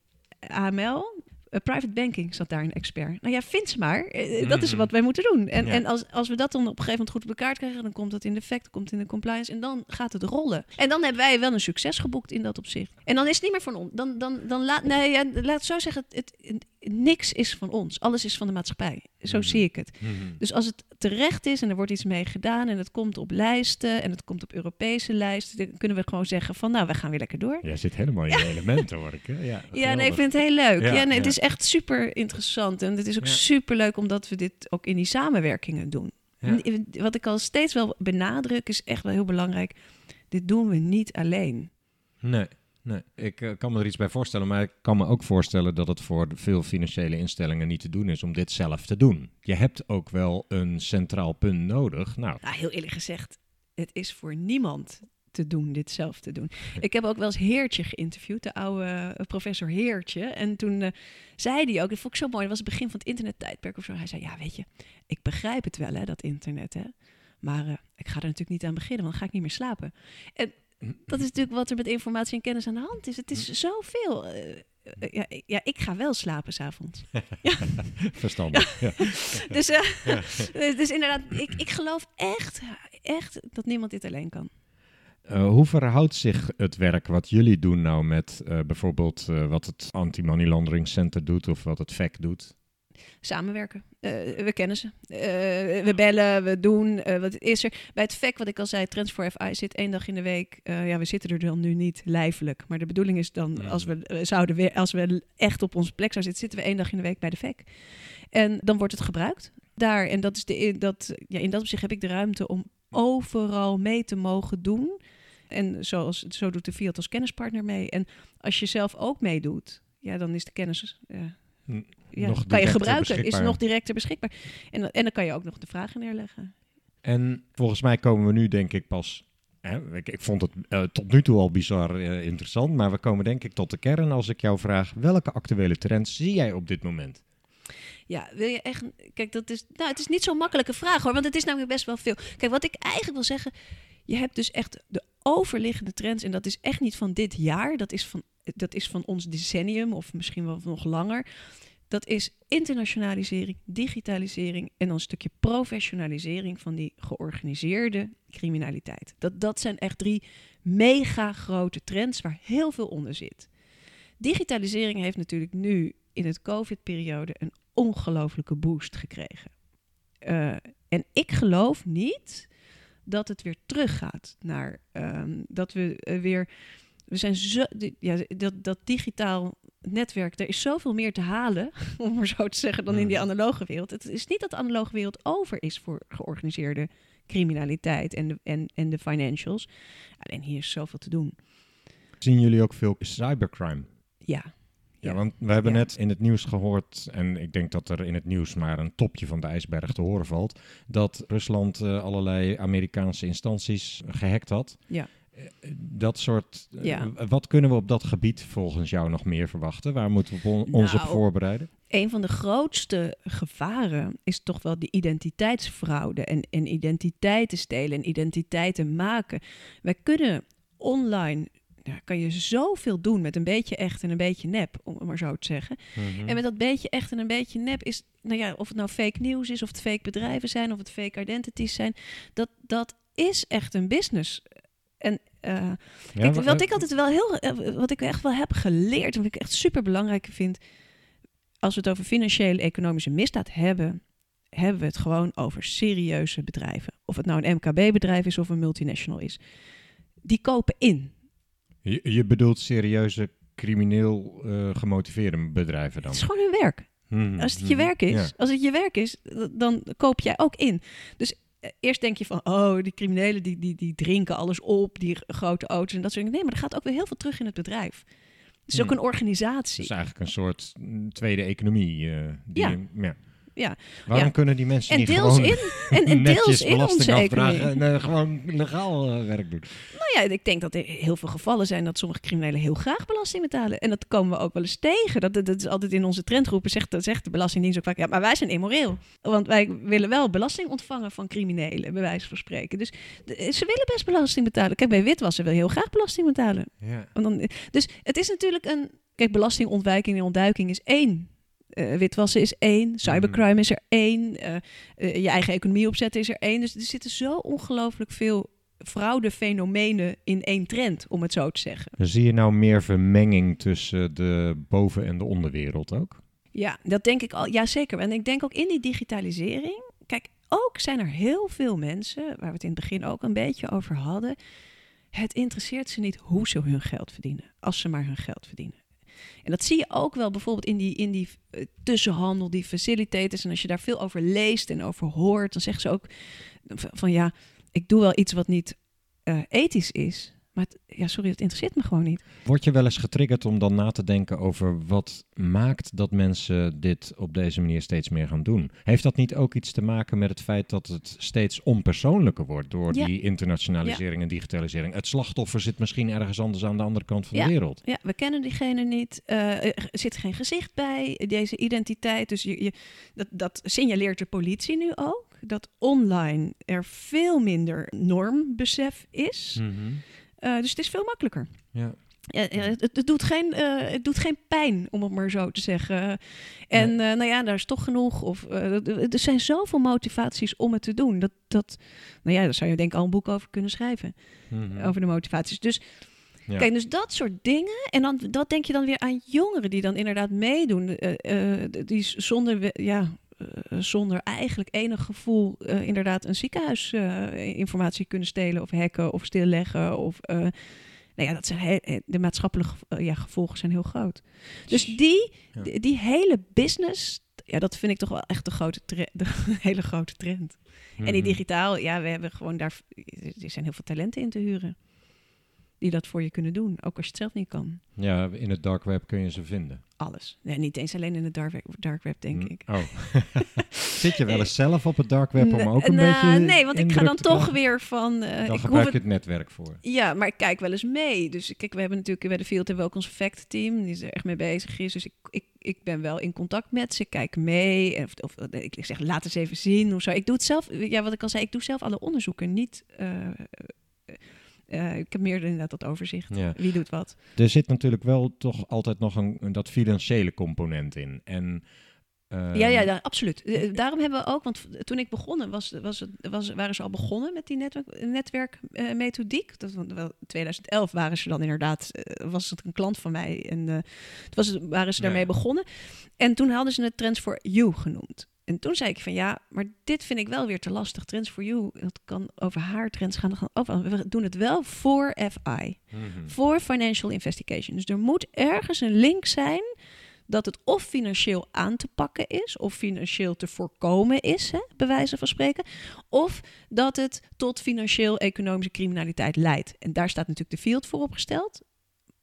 AML... eh, private banking zat daar een expert. Nou ja, vind ze maar. Eh, Dat is Mhm. wat wij moeten doen. En, Ja. en als, als we dat dan op een gegeven moment goed op de kaart krijgen, dan komt dat in de effect, komt in de compliance en dan gaat het rollen. En dan hebben wij wel een succes geboekt in dat opzicht. En dan is het niet meer van ons. Dan, dan, dan laat, nee, ja, laat het zo zeggen, het, het- niks is van ons. Alles is van de maatschappij. Zo Mhm. zie ik het. Mhm. Dus als het terecht is en er wordt iets mee gedaan en het komt op lijsten en het komt op Europese lijsten, dan kunnen we gewoon zeggen van nou, we gaan weer lekker door. Jij zit helemaal in je elementen, hoor ik. Hè? Ja, Ja, nee, ik vind het heel leuk. Ja, Ja, nee, ja. Het is echt super interessant. En het is ook Ja. super leuk omdat we dit ook in die samenwerkingen doen. Ja. En Wat ik al steeds wel benadruk, is echt wel heel belangrijk. Dit doen we niet alleen. Nee, nee. ik eh, kan me er iets bij voorstellen, maar ik kan me ook voorstellen dat het voor veel financiële instellingen niet te doen is om dit zelf te doen. Je hebt ook wel een centraal punt nodig. Nou, Nou, heel eerlijk gezegd, het is voor niemand te doen dit zelf te doen. Ik heb ook wel eens Heertje geïnterviewd, de oude eh, professor Heertje. En toen eh, zei hij ook, dat vond ik zo mooi, dat was het begin van het internettijdperk of zo. Hij zei, ja weet je, ik begrijp het wel hè, dat internet hè. Maar ik ga er natuurlijk niet aan beginnen, want dan ga ik niet meer slapen. En dat is natuurlijk wat er met informatie en kennis aan de hand is. Het is zoveel. eh, eh, ja, ik- ja, ik ga wel slapen s'avonds. verstandig. Ja. Dus, eh, dus inderdaad, ik, ik geloof echt, echt dat niemand dit alleen kan. Eh, hoe verhoudt zich het werk wat jullie doen nou met eh, bijvoorbeeld eh, wat het Anti-Money Laundering Center doet of wat het VEC doet? Samenwerken. Eh, we kennen ze. Eh, we bellen, we doen. eh, wat is er? Bij het VEC, wat ik al zei, Trends for FI zit één dag in de week. Ja, we zitten er dan nu niet lijfelijk. Maar de bedoeling is dan, als we zouden weer, als we echt op onze plek zouden zitten, zitten we één dag in de week bij de VEC. En dan wordt het gebruikt daar. En dat is de, in, dat, ja, in dat opzicht heb ik de ruimte om overal mee te mogen doen. En zoals, zo doet de Fiat als kennispartner mee. En als je zelf ook meedoet, ja, dan is de kennis Hm, ja, nog kan je gebruiken, is nog directer beschikbaar. En, dan- en dan kan je ook nog de vragen neerleggen. En volgens mij komen we nu denk ik pas... Hè, ik, ik vond het eh, tot nu toe al bizar eh, interessant, maar we komen denk ik tot de kern als ik jou vraag... welke actuele trends zie jij op dit moment? Ja, wil je echt. Kijk, dat is. Nou, het is niet zo'n makkelijke vraag hoor, want het is namelijk best wel veel. Kijk, wat ik eigenlijk wil zeggen. Je hebt dus echt de overliggende trends. En dat is echt niet van dit jaar. Dat is van, dat is van ons decennium, of misschien wel nog langer. Dat is internationalisering, digitalisering en dan een stukje professionalisering van die georganiseerde criminaliteit. Dat, dat zijn echt drie mega grote trends waar heel veel onder zit. Digitalisering heeft natuurlijk nu in het COVID-periode een ongelofelijke boost gekregen. Eh, en ik geloof niet dat het weer teruggaat naar ehm, dat we eh, weer. We zijn zo. Ja, dat, dat digitaal netwerk, er is zoveel meer te halen, om maar zo te zeggen, dan in die analoge wereld. Het is niet dat de analoge wereld over is voor georganiseerde criminaliteit en de, en, en de financials. Alleen hier is zoveel te doen. Zien jullie ook veel cybercrime? Ja. Ja, want we hebben Ja. net in het nieuws gehoord, en ik denk dat er in het nieuws maar een topje van de ijsberg te horen valt, dat Rusland eh, allerlei Amerikaanse instanties gehackt had. Ja. Dat soort. eh, Ja. Wat kunnen we op dat gebied volgens jou nog meer verwachten? Waar moeten we on- ons op Nou, voorbereiden? een van de grootste gevaren is toch wel die identiteitsfraude en, en identiteiten stelen en identiteiten maken. Wij kunnen online, ja, kan je zoveel doen met een beetje echt en een beetje nep, om het maar zo te zeggen. Mhm. En met dat beetje echt en een beetje nep is, nou ja, of het nou fake nieuws is, of het fake bedrijven zijn, of het fake identities zijn, dat, dat is echt een business. En eh, Ja, Kijk, wa- wat eh, ik altijd wel heel, eh, wat ik echt wel heb geleerd, wat ik echt super belangrijk vind, als we het over financiële economische misdaad hebben, hebben we het gewoon over serieuze bedrijven. Of het nou een MKB-bedrijf is of een multinational is. Die kopen in. Je, je bedoelt serieuze crimineel gemotiveerde bedrijven dan? Het is gewoon hun werk. Mhm, Als het je werk is, Ja. als het je werk is, dan koop jij ook in. Dus eerst denk je van, oh, die criminelen die, die, die drinken alles op, die grote auto's en dat soort dingen. Nee, maar er gaat ook weer heel veel terug in het bedrijf. Het is ook een organisatie. Het is eigenlijk een soort mm, tweede economie. eh, die Ja. je- ja. Ja. Waarom Ja. kunnen die mensen En niet deels gewoon in, en, en deels in onze belasting economie. en eh, gewoon legaal eh, werk doen? Nou ja, ik denk dat er heel veel gevallen zijn dat sommige criminelen heel graag belasting betalen. En dat komen we ook wel eens tegen. Dat, dat, dat is altijd in onze trendgroepen, zegt, dat zegt de Belastingdienst ook vaak, ja, maar wij zijn immoreel. Want wij willen wel belasting ontvangen van criminelen, bij wijze van spreken. Dus de- ze willen best belasting betalen. Kijk, bij witwassen wil je heel graag belasting betalen. Ja. Want dan, dus het is natuurlijk een... Kijk, belastingontwijking en ontduiking is één. Eh, witwassen is één. Cybercrime is er één. eh, eh, je eigen economie opzetten is er één. Dus er zitten zo ongelooflijk veel fraudefenomenen in één trend, om het zo te zeggen. Zie je nou meer vermenging tussen de boven- en de onderwereld ook? Ja, dat denk ik al. Ja, zeker. En ik denk ook in die digitalisering. Kijk, ook zijn er heel veel mensen, waar we het in het begin ook een beetje over hadden. Het interesseert ze niet hoe ze hun geld verdienen, als ze maar hun geld verdienen. En dat zie je ook wel bijvoorbeeld in die, in die eh, tussenhandel, die facilitators. En als je daar veel over leest en over hoort, dan zeggen ze ook van ja, ik doe wel iets wat niet eh, ethisch is. Maar het- ja, sorry, dat interesseert me gewoon niet. Word je wel eens getriggerd om dan na te denken over wat maakt dat mensen dit op deze manier steeds meer gaan doen? Heeft dat niet ook iets te maken met het feit dat het steeds onpersoonlijker wordt door Ja. die internationalisering en digitalisering? Het slachtoffer zit misschien ergens anders aan de andere kant van Ja. de wereld. Ja, we kennen diegene niet. Eh, er zit geen gezicht bij, deze identiteit. Dus je, je, dat, dat signaleert de politie nu ook. Dat online er veel minder normbesef is. Eh, dus het is veel makkelijker. Ja. Ja, het, het, doet geen, eh, het doet geen pijn, om het maar zo te zeggen. En eh, nou ja, daar is toch genoeg. Of, er zijn zoveel motivaties om het te doen. Dat, dat, nou ja, daar zou je denk ik al een boek over kunnen schrijven Mhm. over de motivaties. Dus Ja. Kijk, dus dat soort dingen. En dan dat denk je dan weer aan jongeren die dan inderdaad meedoen. die zonder, ja, zonder eigenlijk enig gevoel eh, inderdaad een ziekenhuisinformatie kunnen stelen of hacken of stilleggen. Of, eh, nou ja, dat zijn eh, de maatschappelijke eh, ja, gevolgen zijn heel groot. Dus die, Ja. die, hele business, ja, dat vind ik toch wel echt de, grote de hele grote trend. En die Mhm. digitaal, ja, we hebben gewoon daar, er zijn heel veel talenten in te huren. Die dat voor je kunnen doen, ook als je het zelf niet kan. Ja, in het dark web kun je ze vinden. Alles. Nee, niet eens alleen in het dark web, dark web denk Hm. ik. Oh. Zit je wel eens zelf op het dark web om ook een nou, beetje Nee, want ik ga dan toch weer van... eh, Dan ik gebruik je het netwerk voor. ja, maar ik kijk wel eens mee. Dus kijk, we hebben natuurlijk bij de Field hebben we ook ons fact team, die er echt mee bezig is. Dus ik, ik, ik ben wel in contact met ze, kijk mee. Of, of ik zeg, laat eens even zien. Of zo. Ik doe het zelf, ja, wat ik al zei, ik doe zelf alle onderzoeken, niet... eh, eh, eh, ik heb meer inderdaad dat overzicht. Ja. Wie doet wat? Er zit natuurlijk wel toch altijd nog een, een- dat financiële component in. En, ehm, ja, ja, ja, absoluut. Eh, Daarom hebben we ook, want toen ik begonnen, was, was het, was, waren ze al begonnen met die netwerk, netwerkmethodiek. Dat, want wel, in 2011 waren ze dan inderdaad, eh, was het een klant van mij en eh, was het, waren ze daarmee ja. begonnen. En toen hadden ze het Trends for You genoemd. En toen zei ik van ja, maar dit vind ik wel weer te lastig. Trends for You, dat kan over haar trends gaan. dat gaan over, we doen het wel voor FI mhm. voor financial investigation. Dus er moet ergens een link zijn dat het of financieel aan te pakken is, of financieel te voorkomen is, hè, bij wijze van spreken, of dat het tot financieel-economische criminaliteit leidt. En daar staat natuurlijk de field voor opgesteld.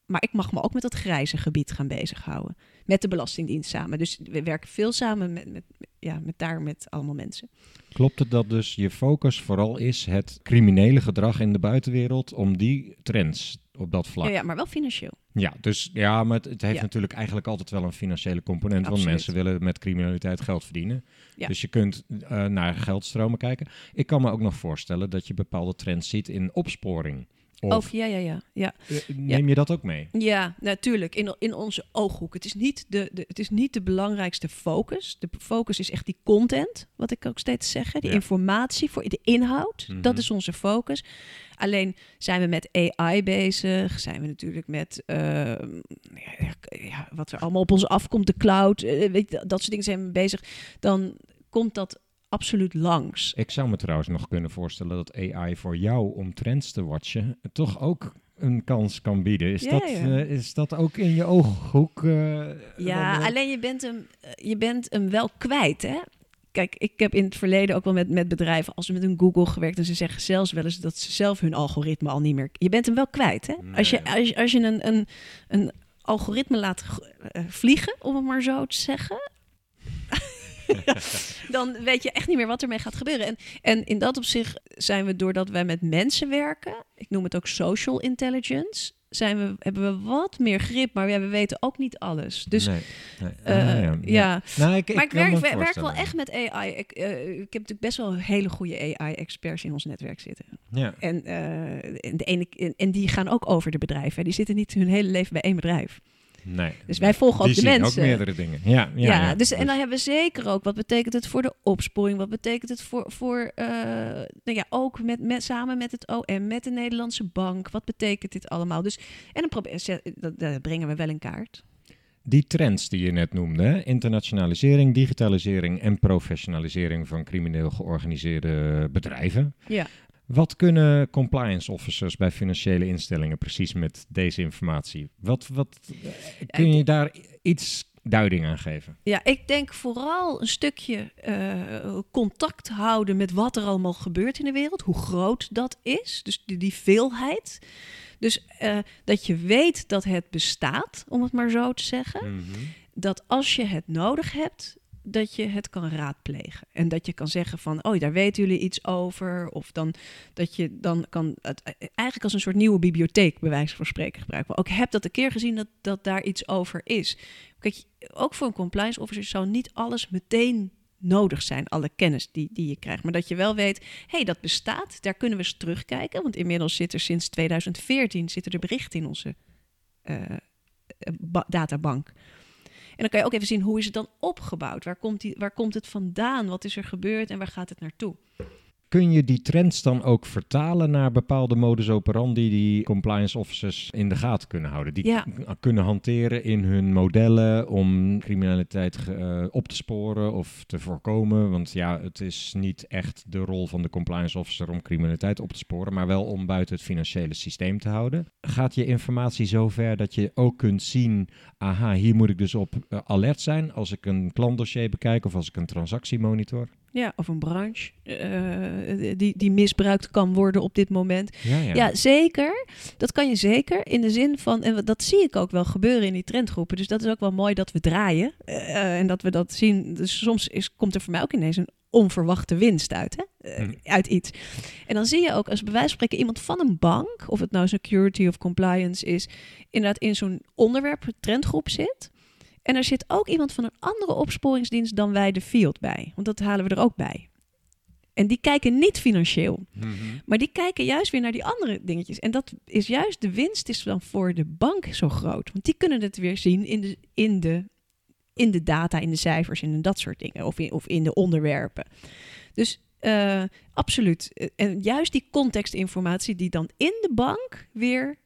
Maar ik mag me ook met dat grijze gebied gaan bezighouden. Met de Belastingdienst samen. Dus we werken veel samen met, met, ja, met daar met allemaal mensen. Klopt het dat dus je focus vooral is het criminele gedrag in de buitenwereld om die trends op dat vlak? Ja, ja, maar wel financieel. Ja, dus ja, maar het, het heeft Ja. natuurlijk eigenlijk altijd wel een financiële component. Want mensen willen met criminaliteit geld verdienen. Ja. Dus je kunt eh, naar geldstromen kijken. Ik kan me ook nog voorstellen dat je bepaalde trends ziet in opsporing. Of Of, ja, ja, ja. ja. eh, neem je dat ook mee? Ja, natuurlijk. In, in onze ooghoek. Het is, niet de, de, het is niet de belangrijkste focus. De focus is echt die content, wat ik ook steeds zeg. Die Ja. informatie, voor de inhoud. Mhm. Dat is onze focus. Alleen zijn we met AI bezig. Zijn we natuurlijk met eh, ja, ja, wat er allemaal op ons afkomt. De cloud. eh, weet je, dat soort dingen zijn we bezig. Dan komt dat absoluut langs. Ik zou me trouwens nog kunnen voorstellen dat AI voor jou om trends te watchen toch ook een kans kan bieden. Is, Ja, dat, ja. eh, is dat ook in je ooghoek? eh, Ja, eh? alleen je bent, hem, je bent hem wel kwijt, hè? Kijk, ik heb in het verleden ook wel met, met bedrijven als ze met een Google gewerkt en ze zeggen zelfs wel eens dat ze zelf hun algoritme al niet meer. Je bent hem wel kwijt, hè? Als je, als je, als je een, een, een algoritme laat vliegen, om het maar zo te zeggen. dan weet je echt niet meer wat ermee gaat gebeuren. En, en in dat opzicht zijn we, doordat wij met mensen werken, ik noem het ook social intelligence, zijn we, hebben we wat meer grip, maar ja, we weten ook niet alles. Dus Nee, nee. eh, Ah, ja. Nou, ik, maar ik werk, werk wel echt met AI. Ik, eh, ik heb natuurlijk best wel hele goede AI-experts in ons netwerk zitten. Ja. En, eh, en, de ene, en, en die gaan ook over de bedrijven. Die zitten niet hun hele leven bij één bedrijf. Nee. Dus wij volgen ook Die de zien mensen. ook meerdere dingen. Ja, ja, Ja, ja. dus, en dan hebben we zeker ook, wat betekent het voor de opsporing? Wat betekent het voor, voor eh, nou ja, ook met, met, samen met het OM, met de Nederlandse bank? Wat betekent dit allemaal? Dus, en dan probeer, dat, dat brengen we wel in kaart. Die trends die je net noemde, hè? internationalisering, digitalisering en professionalisering van crimineel georganiseerde bedrijven. Ja. Wat kunnen compliance officers bij financiële instellingen precies met deze informatie? Wat, wat kun je daar iets duiding aan geven? Ja, ik denk vooral een stukje eh, contact houden met wat er allemaal gebeurt in de wereld, hoe groot dat is, dus die, die veelheid. Dus eh, dat je weet dat het bestaat, om het maar zo te zeggen. Dat als je het nodig hebt, dat je het kan raadplegen. En dat je kan zeggen van, oh, daar weten jullie iets over. Of dan dat je dan kan het eh, eigenlijk als een soort nieuwe bibliotheek, bij wijze van spreken, gebruiken. Maar ook heb dat een keer gezien dat, dat daar iets over is. Kijk, ook voor een compliance officer zou niet alles meteen nodig zijn, alle kennis die, die je krijgt. Maar dat je wel weet, hey, dat bestaat, daar kunnen we eens terugkijken. Want inmiddels zit er sinds 2014 zitten er berichten in onze eh, eh, ba- databank. En dan kan je ook even zien, hoe is het dan opgebouwd? Waar komt, die, waar komt het vandaan? Wat is er gebeurd en waar gaat het naartoe? Kun je die trends dan ook vertalen naar bepaalde modus operandi die compliance officers in de gaten kunnen houden? Die Ja. kunnen hanteren in hun modellen om criminaliteit eh, op te sporen of te voorkomen. Want ja, het is niet echt de rol van de compliance officer om criminaliteit op te sporen, maar wel om buiten het financiële systeem te houden. Gaat je informatie zover dat je ook kunt zien, aha, hier moet ik dus op eh, alert zijn als ik een klantdossier bekijk of als ik een transactie monitor? Ja, of een branche eh, die, die misbruikt kan worden op dit moment. Ja, ja. Ja. zeker. Dat kan je zeker. In de zin van, en dat zie ik ook wel gebeuren in die trendgroepen. Dus dat is ook wel mooi dat we draaien. eh, en dat we dat zien. Dus soms is, komt er voor mij ook ineens een onverwachte winst uit. Hè? Eh, Hm. Uit iets. En dan zie je ook, als bij wijze van spreken iemand van een bank, of het nou security of compliance is, inderdaad in zo'n onderwerp, trendgroep zit. En er zit ook iemand van een andere opsporingsdienst dan wij de field bij. Want dat halen we er ook bij. En die kijken niet financieel. Mhm. Maar die kijken juist weer naar die andere dingetjes. En dat is juist de winst is dan voor de bank zo groot. Want die kunnen het weer zien in de, in de, in de data, in de cijfers en in dat soort dingen. Of in, of in de onderwerpen. Dus eh, absoluut. En juist die contextinformatie die dan in de bank weer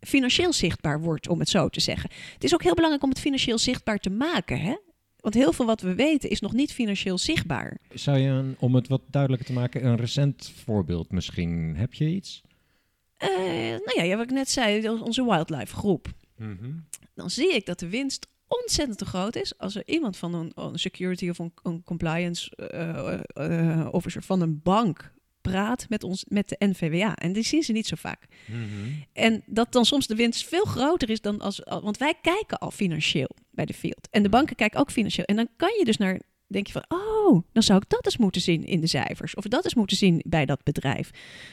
financieel zichtbaar wordt, om het zo te zeggen. Het is ook heel belangrijk om het financieel zichtbaar te maken. Hè? Want heel veel wat we weten is nog niet financieel zichtbaar. Zou je, een, om het wat duidelijker te maken, een recent voorbeeld misschien? Heb je iets? Eh, nou ja, ja, wat ik net zei, onze wildlife groep. Mhm. dan zie ik dat de winst ontzettend te groot is als er iemand van een, een security of een, een compliance eh, officer van een bank praat met ons met de NVWA en die zien ze niet zo vaak. Mhm. En dat dan soms de winst veel groter is dan als want wij kijken al financieel bij de field en de banken kijken ook financieel en dan kan je dus naar denk je van oh dan zou ik dat eens moeten zien in de cijfers of dat eens moeten zien bij dat bedrijf.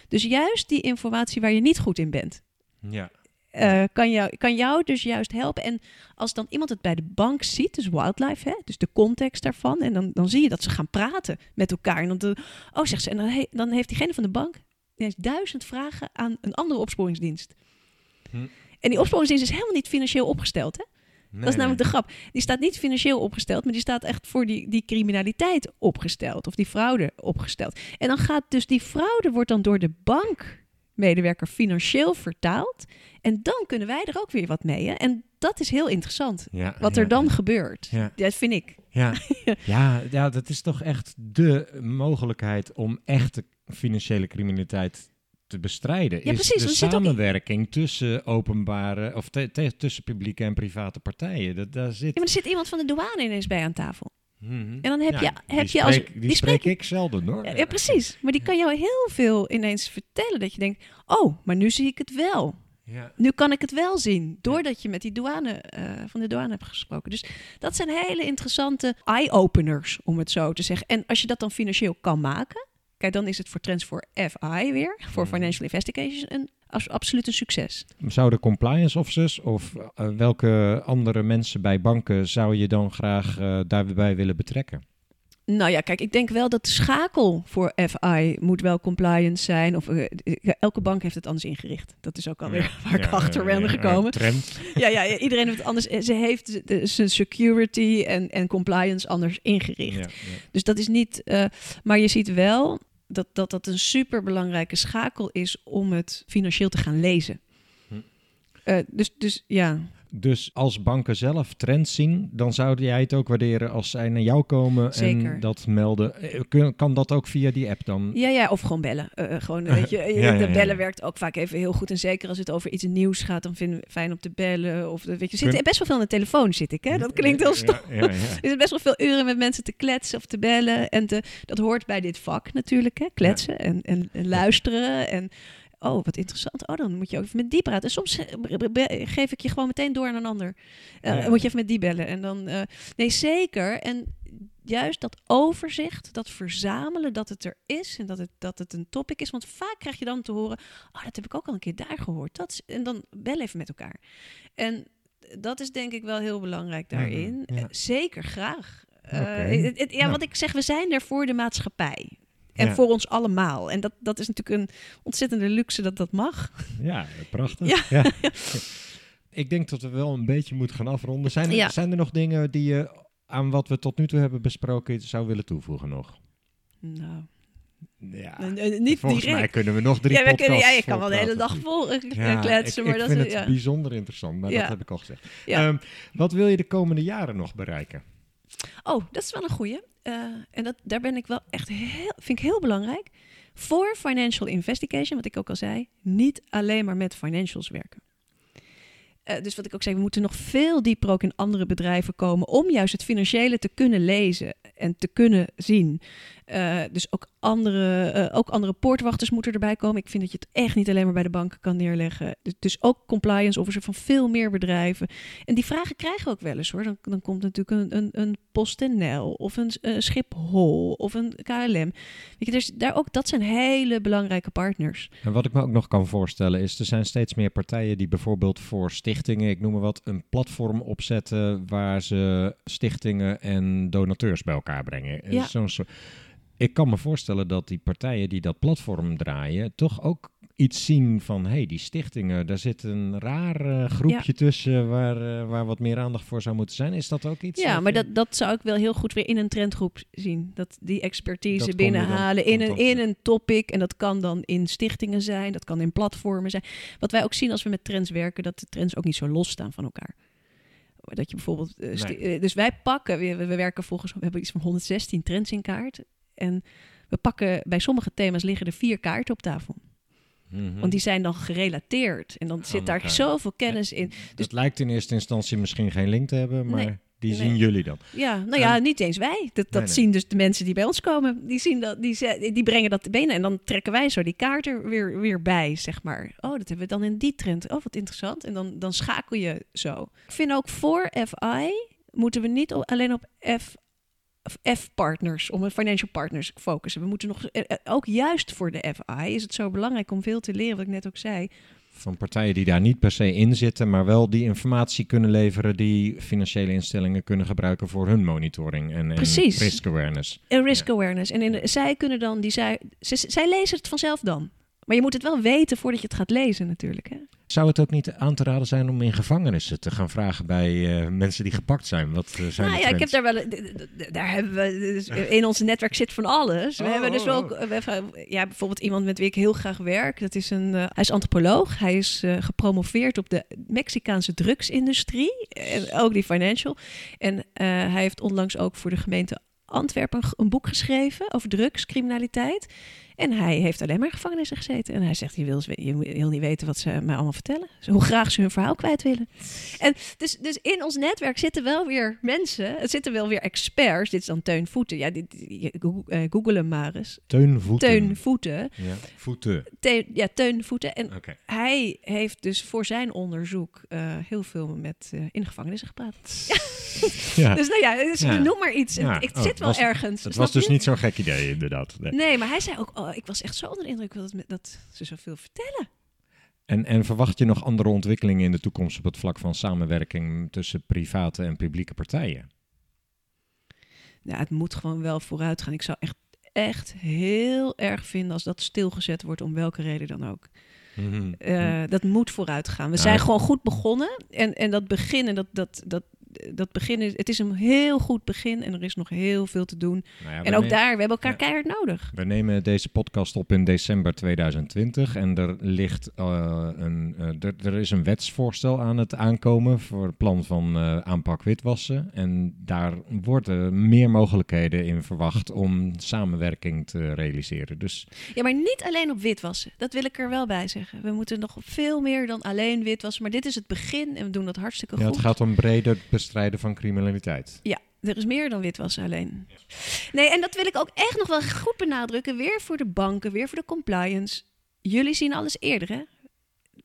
Dus juist die informatie waar je niet goed in bent Ja. Eh, kan, jou, kan jou dus juist helpen. En als dan iemand het bij de bank ziet, dus wildlife, hè, dus de context daarvan, en dan, dan zie je dat ze gaan praten met elkaar. En dan, de- oh, zegt ze, en dan, he- dan heeft diegene van de bank ineens duizend vragen aan een andere opsporingsdienst. Hm. En die opsporingsdienst is helemaal niet financieel opgesteld. Hè? dat is namelijk de grap. Die staat niet financieel opgesteld, maar die staat echt voor die, die criminaliteit opgesteld. Of die fraude opgesteld. En dan gaat dus die fraude wordt dan door de bankmedewerker financieel vertaald. En dan kunnen wij er ook weer wat mee. Hè? En dat is heel interessant. Ja, Wat ja, er dan ja. gebeurt. Dat vind ik. Ja. ja, ja, dat is toch echt de mogelijkheid om echte financiële criminaliteit te bestrijden. Ja, is precies, de er ook- samenwerking tussen openbare of tussen publieke en private partijen. Dat, daar zit. Ja, maar er zit iemand van de douane ineens bij aan tafel. Mhm. En dan heb Ja, je, die heb je als. spreek- die, spreek ik zelden hoor. Ja, ja, precies. Maar die kan jou heel veel ineens vertellen. Dat je denkt, oh, maar nu zie ik het wel. Ja. Nu kan ik het wel zien, doordat je met die douane, eh, van de douane hebt gesproken. Dus dat zijn hele interessante eye-openers, om het zo te zeggen. En als je dat dan financieel kan maken, kijk, dan is het voor Trends voor FI weer, voor Mhm. Financial Investigation, een, als, absoluut een succes. Zouden compliance officers of eh, welke andere mensen bij banken zou je dan graag eh, daarbij willen betrekken? Nou ja, kijk, ik denk wel dat de schakel voor FI moet wel compliance zijn. Of eh, elke bank heeft het anders ingericht. Dat is ook alweer waar ik achter ben ja, gekomen. Ja, ja, iedereen heeft het anders. Ze heeft de- zijn security en, en compliance anders ingericht. Dus dat is niet. eh, maar je ziet wel dat, dat dat een super belangrijke schakel is om het financieel te gaan lezen. Hm. Eh, dus, dus ja. Dus als banken zelf trends zien, dan zou jij het ook waarderen als zij naar jou komen Zeker. en dat melden. Eh, kun- Kan dat ook via die app dan? Ja, ja, of gewoon bellen. Eh, eh, gewoon, weet je, Ja, de ja. bellen werkt ook vaak even heel goed. En zeker als het over iets nieuws gaat, dan vinden we het fijn om te bellen. Of, weet je, zit Kun- best wel veel aan de telefoon, zit ik. Hè? Dat klinkt heel stom. Ja, ja, ja. Er zitten best wel veel uren met mensen te kletsen of te bellen. En te, dat hoort bij dit vak natuurlijk, hè? kletsen en, en, en luisteren. En oh, wat interessant. Oh, dan moet je ook even met die praten. En soms geef ik je gewoon meteen door aan een ander. Ja. dan Moet je even met die bellen. En dan, eh, nee, zeker. En juist dat overzicht, dat verzamelen, dat het er is en dat het, dat het een topic is. Want vaak krijg je dan te horen, oh, dat heb ik ook al een keer daar gehoord. Dat is, en dan bel even met elkaar. En dat is denk ik wel heel belangrijk daarin. Ja. Eh, Zeker, graag. Oké. het- het- ja, Nou. wat ik zeg, we zijn er voor de maatschappij. En Ja. voor ons allemaal. En dat, dat is natuurlijk een ontzettende luxe dat dat mag. Ja, prachtig. Ja. Ik denk dat we wel een beetje moeten gaan afronden. Zijn er, zijn er nog dingen die je aan wat we tot nu toe hebben besproken zou willen toevoegen nog? Nou, Ja, niet volgens direct. mij kunnen we nog drie ja, kunnen, ja, je kan wel de hele dag vol Ja, kletsen. ik, maar ik dat vind is, het ja. bijzonder interessant, maar Ja. dat heb ik al gezegd. Ehm, wat wil je de komende jaren nog bereiken? Oh, dat is wel een goeie. Eh, en dat, daar ben ik wel echt heel, vind ik heel belangrijk. Voor financial investigation, wat ik ook al zei, niet alleen maar met financials werken. Eh, dus wat ik ook zei, we moeten nog veel dieper ook in andere bedrijven komen om juist het financiële te kunnen lezen en te kunnen zien. Eh, dus ook andere, eh, ook andere poortwachters moeten erbij komen. Ik vind dat je het echt niet alleen maar bij de banken kan neerleggen. Dus, dus ook compliance officer van veel meer bedrijven. En die vragen krijgen we ook wel eens hoor. Dan, dan komt natuurlijk een, een, een PostNL of een Schiphol of een KLM. Weet je, dus daar ook, dat zijn hele belangrijke partners. En wat ik me ook nog kan voorstellen is, er zijn steeds meer partijen die bijvoorbeeld voor stichtingen, ik noem maar wat, een platform opzetten waar ze stichtingen en donateurs bij elkaar brengen. Ja. Zo'n soort- ik kan me voorstellen dat die partijen die dat platform draaien, toch ook iets zien van, hé, hey, die stichtingen, daar zit een raar eh, groepje tussen waar, eh, waar wat meer aandacht voor zou moeten zijn. Is dat ook iets? Ja, maar je- dat, dat zou ik wel heel goed weer in een trendgroep zien. Dat die expertise Dat binnenhalen in een, in een topic. En dat kan dan in stichtingen zijn, dat kan in platformen zijn. Wat wij ook zien als we met trends werken, dat de trends ook niet zo los staan van elkaar. Dat je bijvoorbeeld. Nee. eh, dus wij pakken, we, we werken volgens, we hebben iets van 116 trends in kaart. En we pakken bij sommige thema's liggen er vier kaarten op tafel. Mhm. Want die zijn dan gerelateerd. En dan zit daar zoveel kennis in. Het lijkt in eerste instantie misschien geen link te hebben, maar Nee. die Nee. zien jullie dan. Ja, nou ja, niet eens wij. Dat, dat Nee, nee. zien dus de mensen die bij ons komen. Die, zien dat, die, die brengen dat te benen. En dan trekken wij zo die kaart er weer, weer bij, zeg maar. Oh, dat hebben we dan in die trend. Oh, wat interessant. En dan, dan schakel je zo. Ik vind ook voor FI moeten we niet alleen op F-partners, om een financial partners focussen. We moeten nog, eh, eh, ook juist voor de FI is het zo belangrijk om veel te leren, wat ik net ook zei. Van partijen die daar niet per se in zitten, maar wel die informatie kunnen leveren die financiële instellingen kunnen gebruiken voor hun monitoring en, risk awareness. En risk awareness. En in de- zij kunnen dan, die zij, zij, zij lezen het vanzelf dan. Maar je moet het wel weten voordat je het gaat lezen natuurlijk. Hè? Zou het ook niet aan te raden zijn om in gevangenissen te gaan vragen bij eh, mensen die gepakt zijn? Wat eh, zijn Nou ja, ik heb daar wel. Daar hebben we. Dus in ons netwerk zit van alles. We Oh, hebben dus oh, wel. oh. we hebben, ja, bijvoorbeeld iemand met wie ik heel graag werk. Dat is een. eh, hij is antropoloog. Hij is gepromoveerd op de Mexicaanse drugsindustrie. En ook die financial. En hij heeft onlangs ook voor de gemeente Antwerpen een boek geschreven over drugscriminaliteit. En hij heeft alleen maar in gevangenissen gezeten. En hij zegt, je wil, je wil niet weten wat ze mij allemaal vertellen. Hoe graag ze hun verhaal kwijt willen. En dus, dus in ons netwerk zitten wel weer mensen. Er zitten wel weer experts. Dit is dan Teun Voeten. Ja, dit, eh, google hem maar eens. Teun Voeten. Teun Voeten. Ja, voeten. Teun, ja, Teun Voeten. En hij heeft dus voor zijn onderzoek eh, heel veel met eh, in gevangenissen gepraat. Ja. Dus nou ja, dus Ja. noem maar iets. Het, het Oh, zit wel was- ergens. Het was dus je? niet zo'n gek idee, inderdaad. Nee. Nee, maar hij zei ook, oh, ik was echt zo onder de indruk dat, dat ze zoveel vertellen. En, en verwacht je nog andere ontwikkelingen in de toekomst op het vlak van samenwerking tussen private en publieke partijen? Ja, het moet gewoon wel vooruit gaan. Ik zou echt, echt heel erg vinden als dat stilgezet wordt, om welke reden dan ook. Eh, dat moet vooruit gaan. We Ja, zijn gewoon goed begonnen. En, en dat begin, en dat, dat, dat, dat begin is, het is een heel goed begin en er is nog heel veel te doen. Nou ja, en ook daar, we hebben elkaar Ja. keihard nodig. We nemen deze podcast op in december 2020 en er ligt eh, een, eh, er, is een wetsvoorstel aan het aankomen voor het plan van eh, aanpak witwassen. En daar worden meer mogelijkheden in verwacht om samenwerking te realiseren. Dus Ja, maar niet alleen op witwassen. Dat wil ik er wel bij zeggen. We moeten nog veel meer dan alleen witwassen. Maar dit is het begin en we doen dat hartstikke ja, goed. het gaat om breder bestrijden van criminaliteit. Ja, er is meer dan witwassen alleen. Nee, en dat wil ik ook echt nog wel goed benadrukken. Weer voor de banken, weer voor de compliance. Jullie zien alles eerder, hè?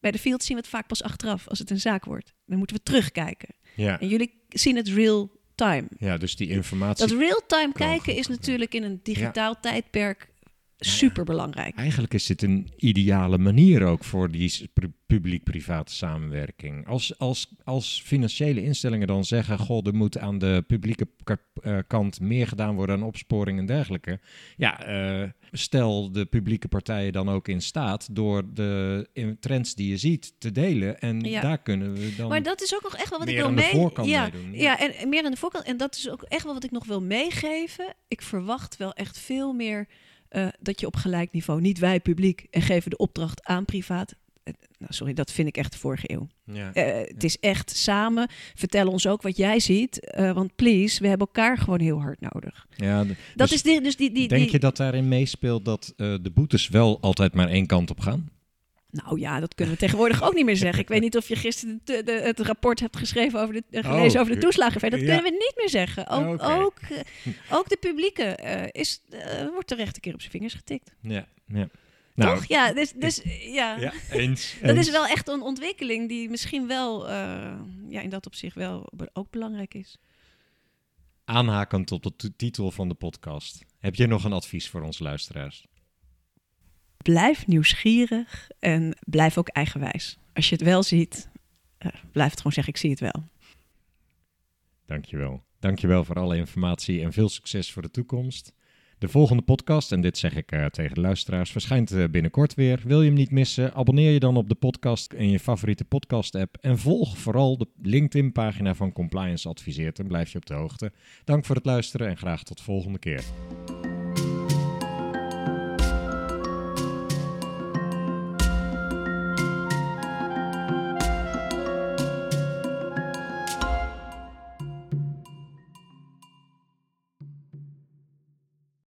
Bij de field zien we het vaak pas achteraf, als het een zaak wordt. Dan moeten we terugkijken. Ja, En jullie zien het real time. ja dus die informatie. Dat real time kijken is natuurlijk in een digitaal tijdperk super belangrijk. Eigenlijk is dit een ideale manier ook voor die publiek-private samenwerking. Als, als, als financiële instellingen dan zeggen: Goh, er moet aan de publieke eh, kant meer gedaan worden aan opsporing en dergelijke. Ja, eh, stel de publieke partijen dan ook in staat door de trends die je ziet te delen. En Ja. daar kunnen we dan. Maar dat is ook nog echt wel wat ik wil aan de mee... voorkant ja, meedoen, ja. Ja, en, en meer aan de voorkant. En dat is ook echt wel wat ik nog wil meegeven. Ik verwacht wel echt veel meer eh, dat je op gelijk niveau, niet wij publiek, en geven de opdracht aan privaat. Eh, nou, sorry, dat vind ik echt de vorige eeuw. Ja. Eh, het is echt samen. Vertel ons ook wat jij ziet. want please, we hebben elkaar gewoon heel hard nodig. Ja, Dat dus is die, dus die, die, denk die- je dat daarin meespeelt dat de boetes wel altijd maar één kant op gaan? Nou ja, dat kunnen we tegenwoordig ook niet meer zeggen. Ik weet niet of je gisteren de, de- het rapport hebt geschreven over de, eh, gelezen Oh, over de toeslagenaffaire. Dat ja. kunnen we niet meer zeggen. Ook, ook, eh, ook de publieke eh, is, wordt terecht een keer op zijn vingers getikt. Ja. ja. Nou, Toch? Ja, dus, dus ja. Ja, eens. Dat eens. is wel echt een ontwikkeling die misschien wel ja, in dat opzicht wel ook belangrijk is. Aanhakend op de titel van de podcast. Heb je nog een advies voor onze luisteraars? Blijf nieuwsgierig en blijf ook eigenwijs. Als je het wel ziet, eh, blijf het gewoon zeggen, ik zie het wel. Dankjewel. Dankjewel voor alle informatie en veel succes voor de toekomst. De volgende podcast, en dit zeg ik eh, tegen de luisteraars, verschijnt eh, binnenkort weer. Wil je hem niet missen? Abonneer je dan op de podcast in je favoriete podcast-app. En volg vooral de LinkedIn-pagina van Compliance Adviseert en blijf je op de hoogte. Dank voor het luisteren en graag tot de volgende keer.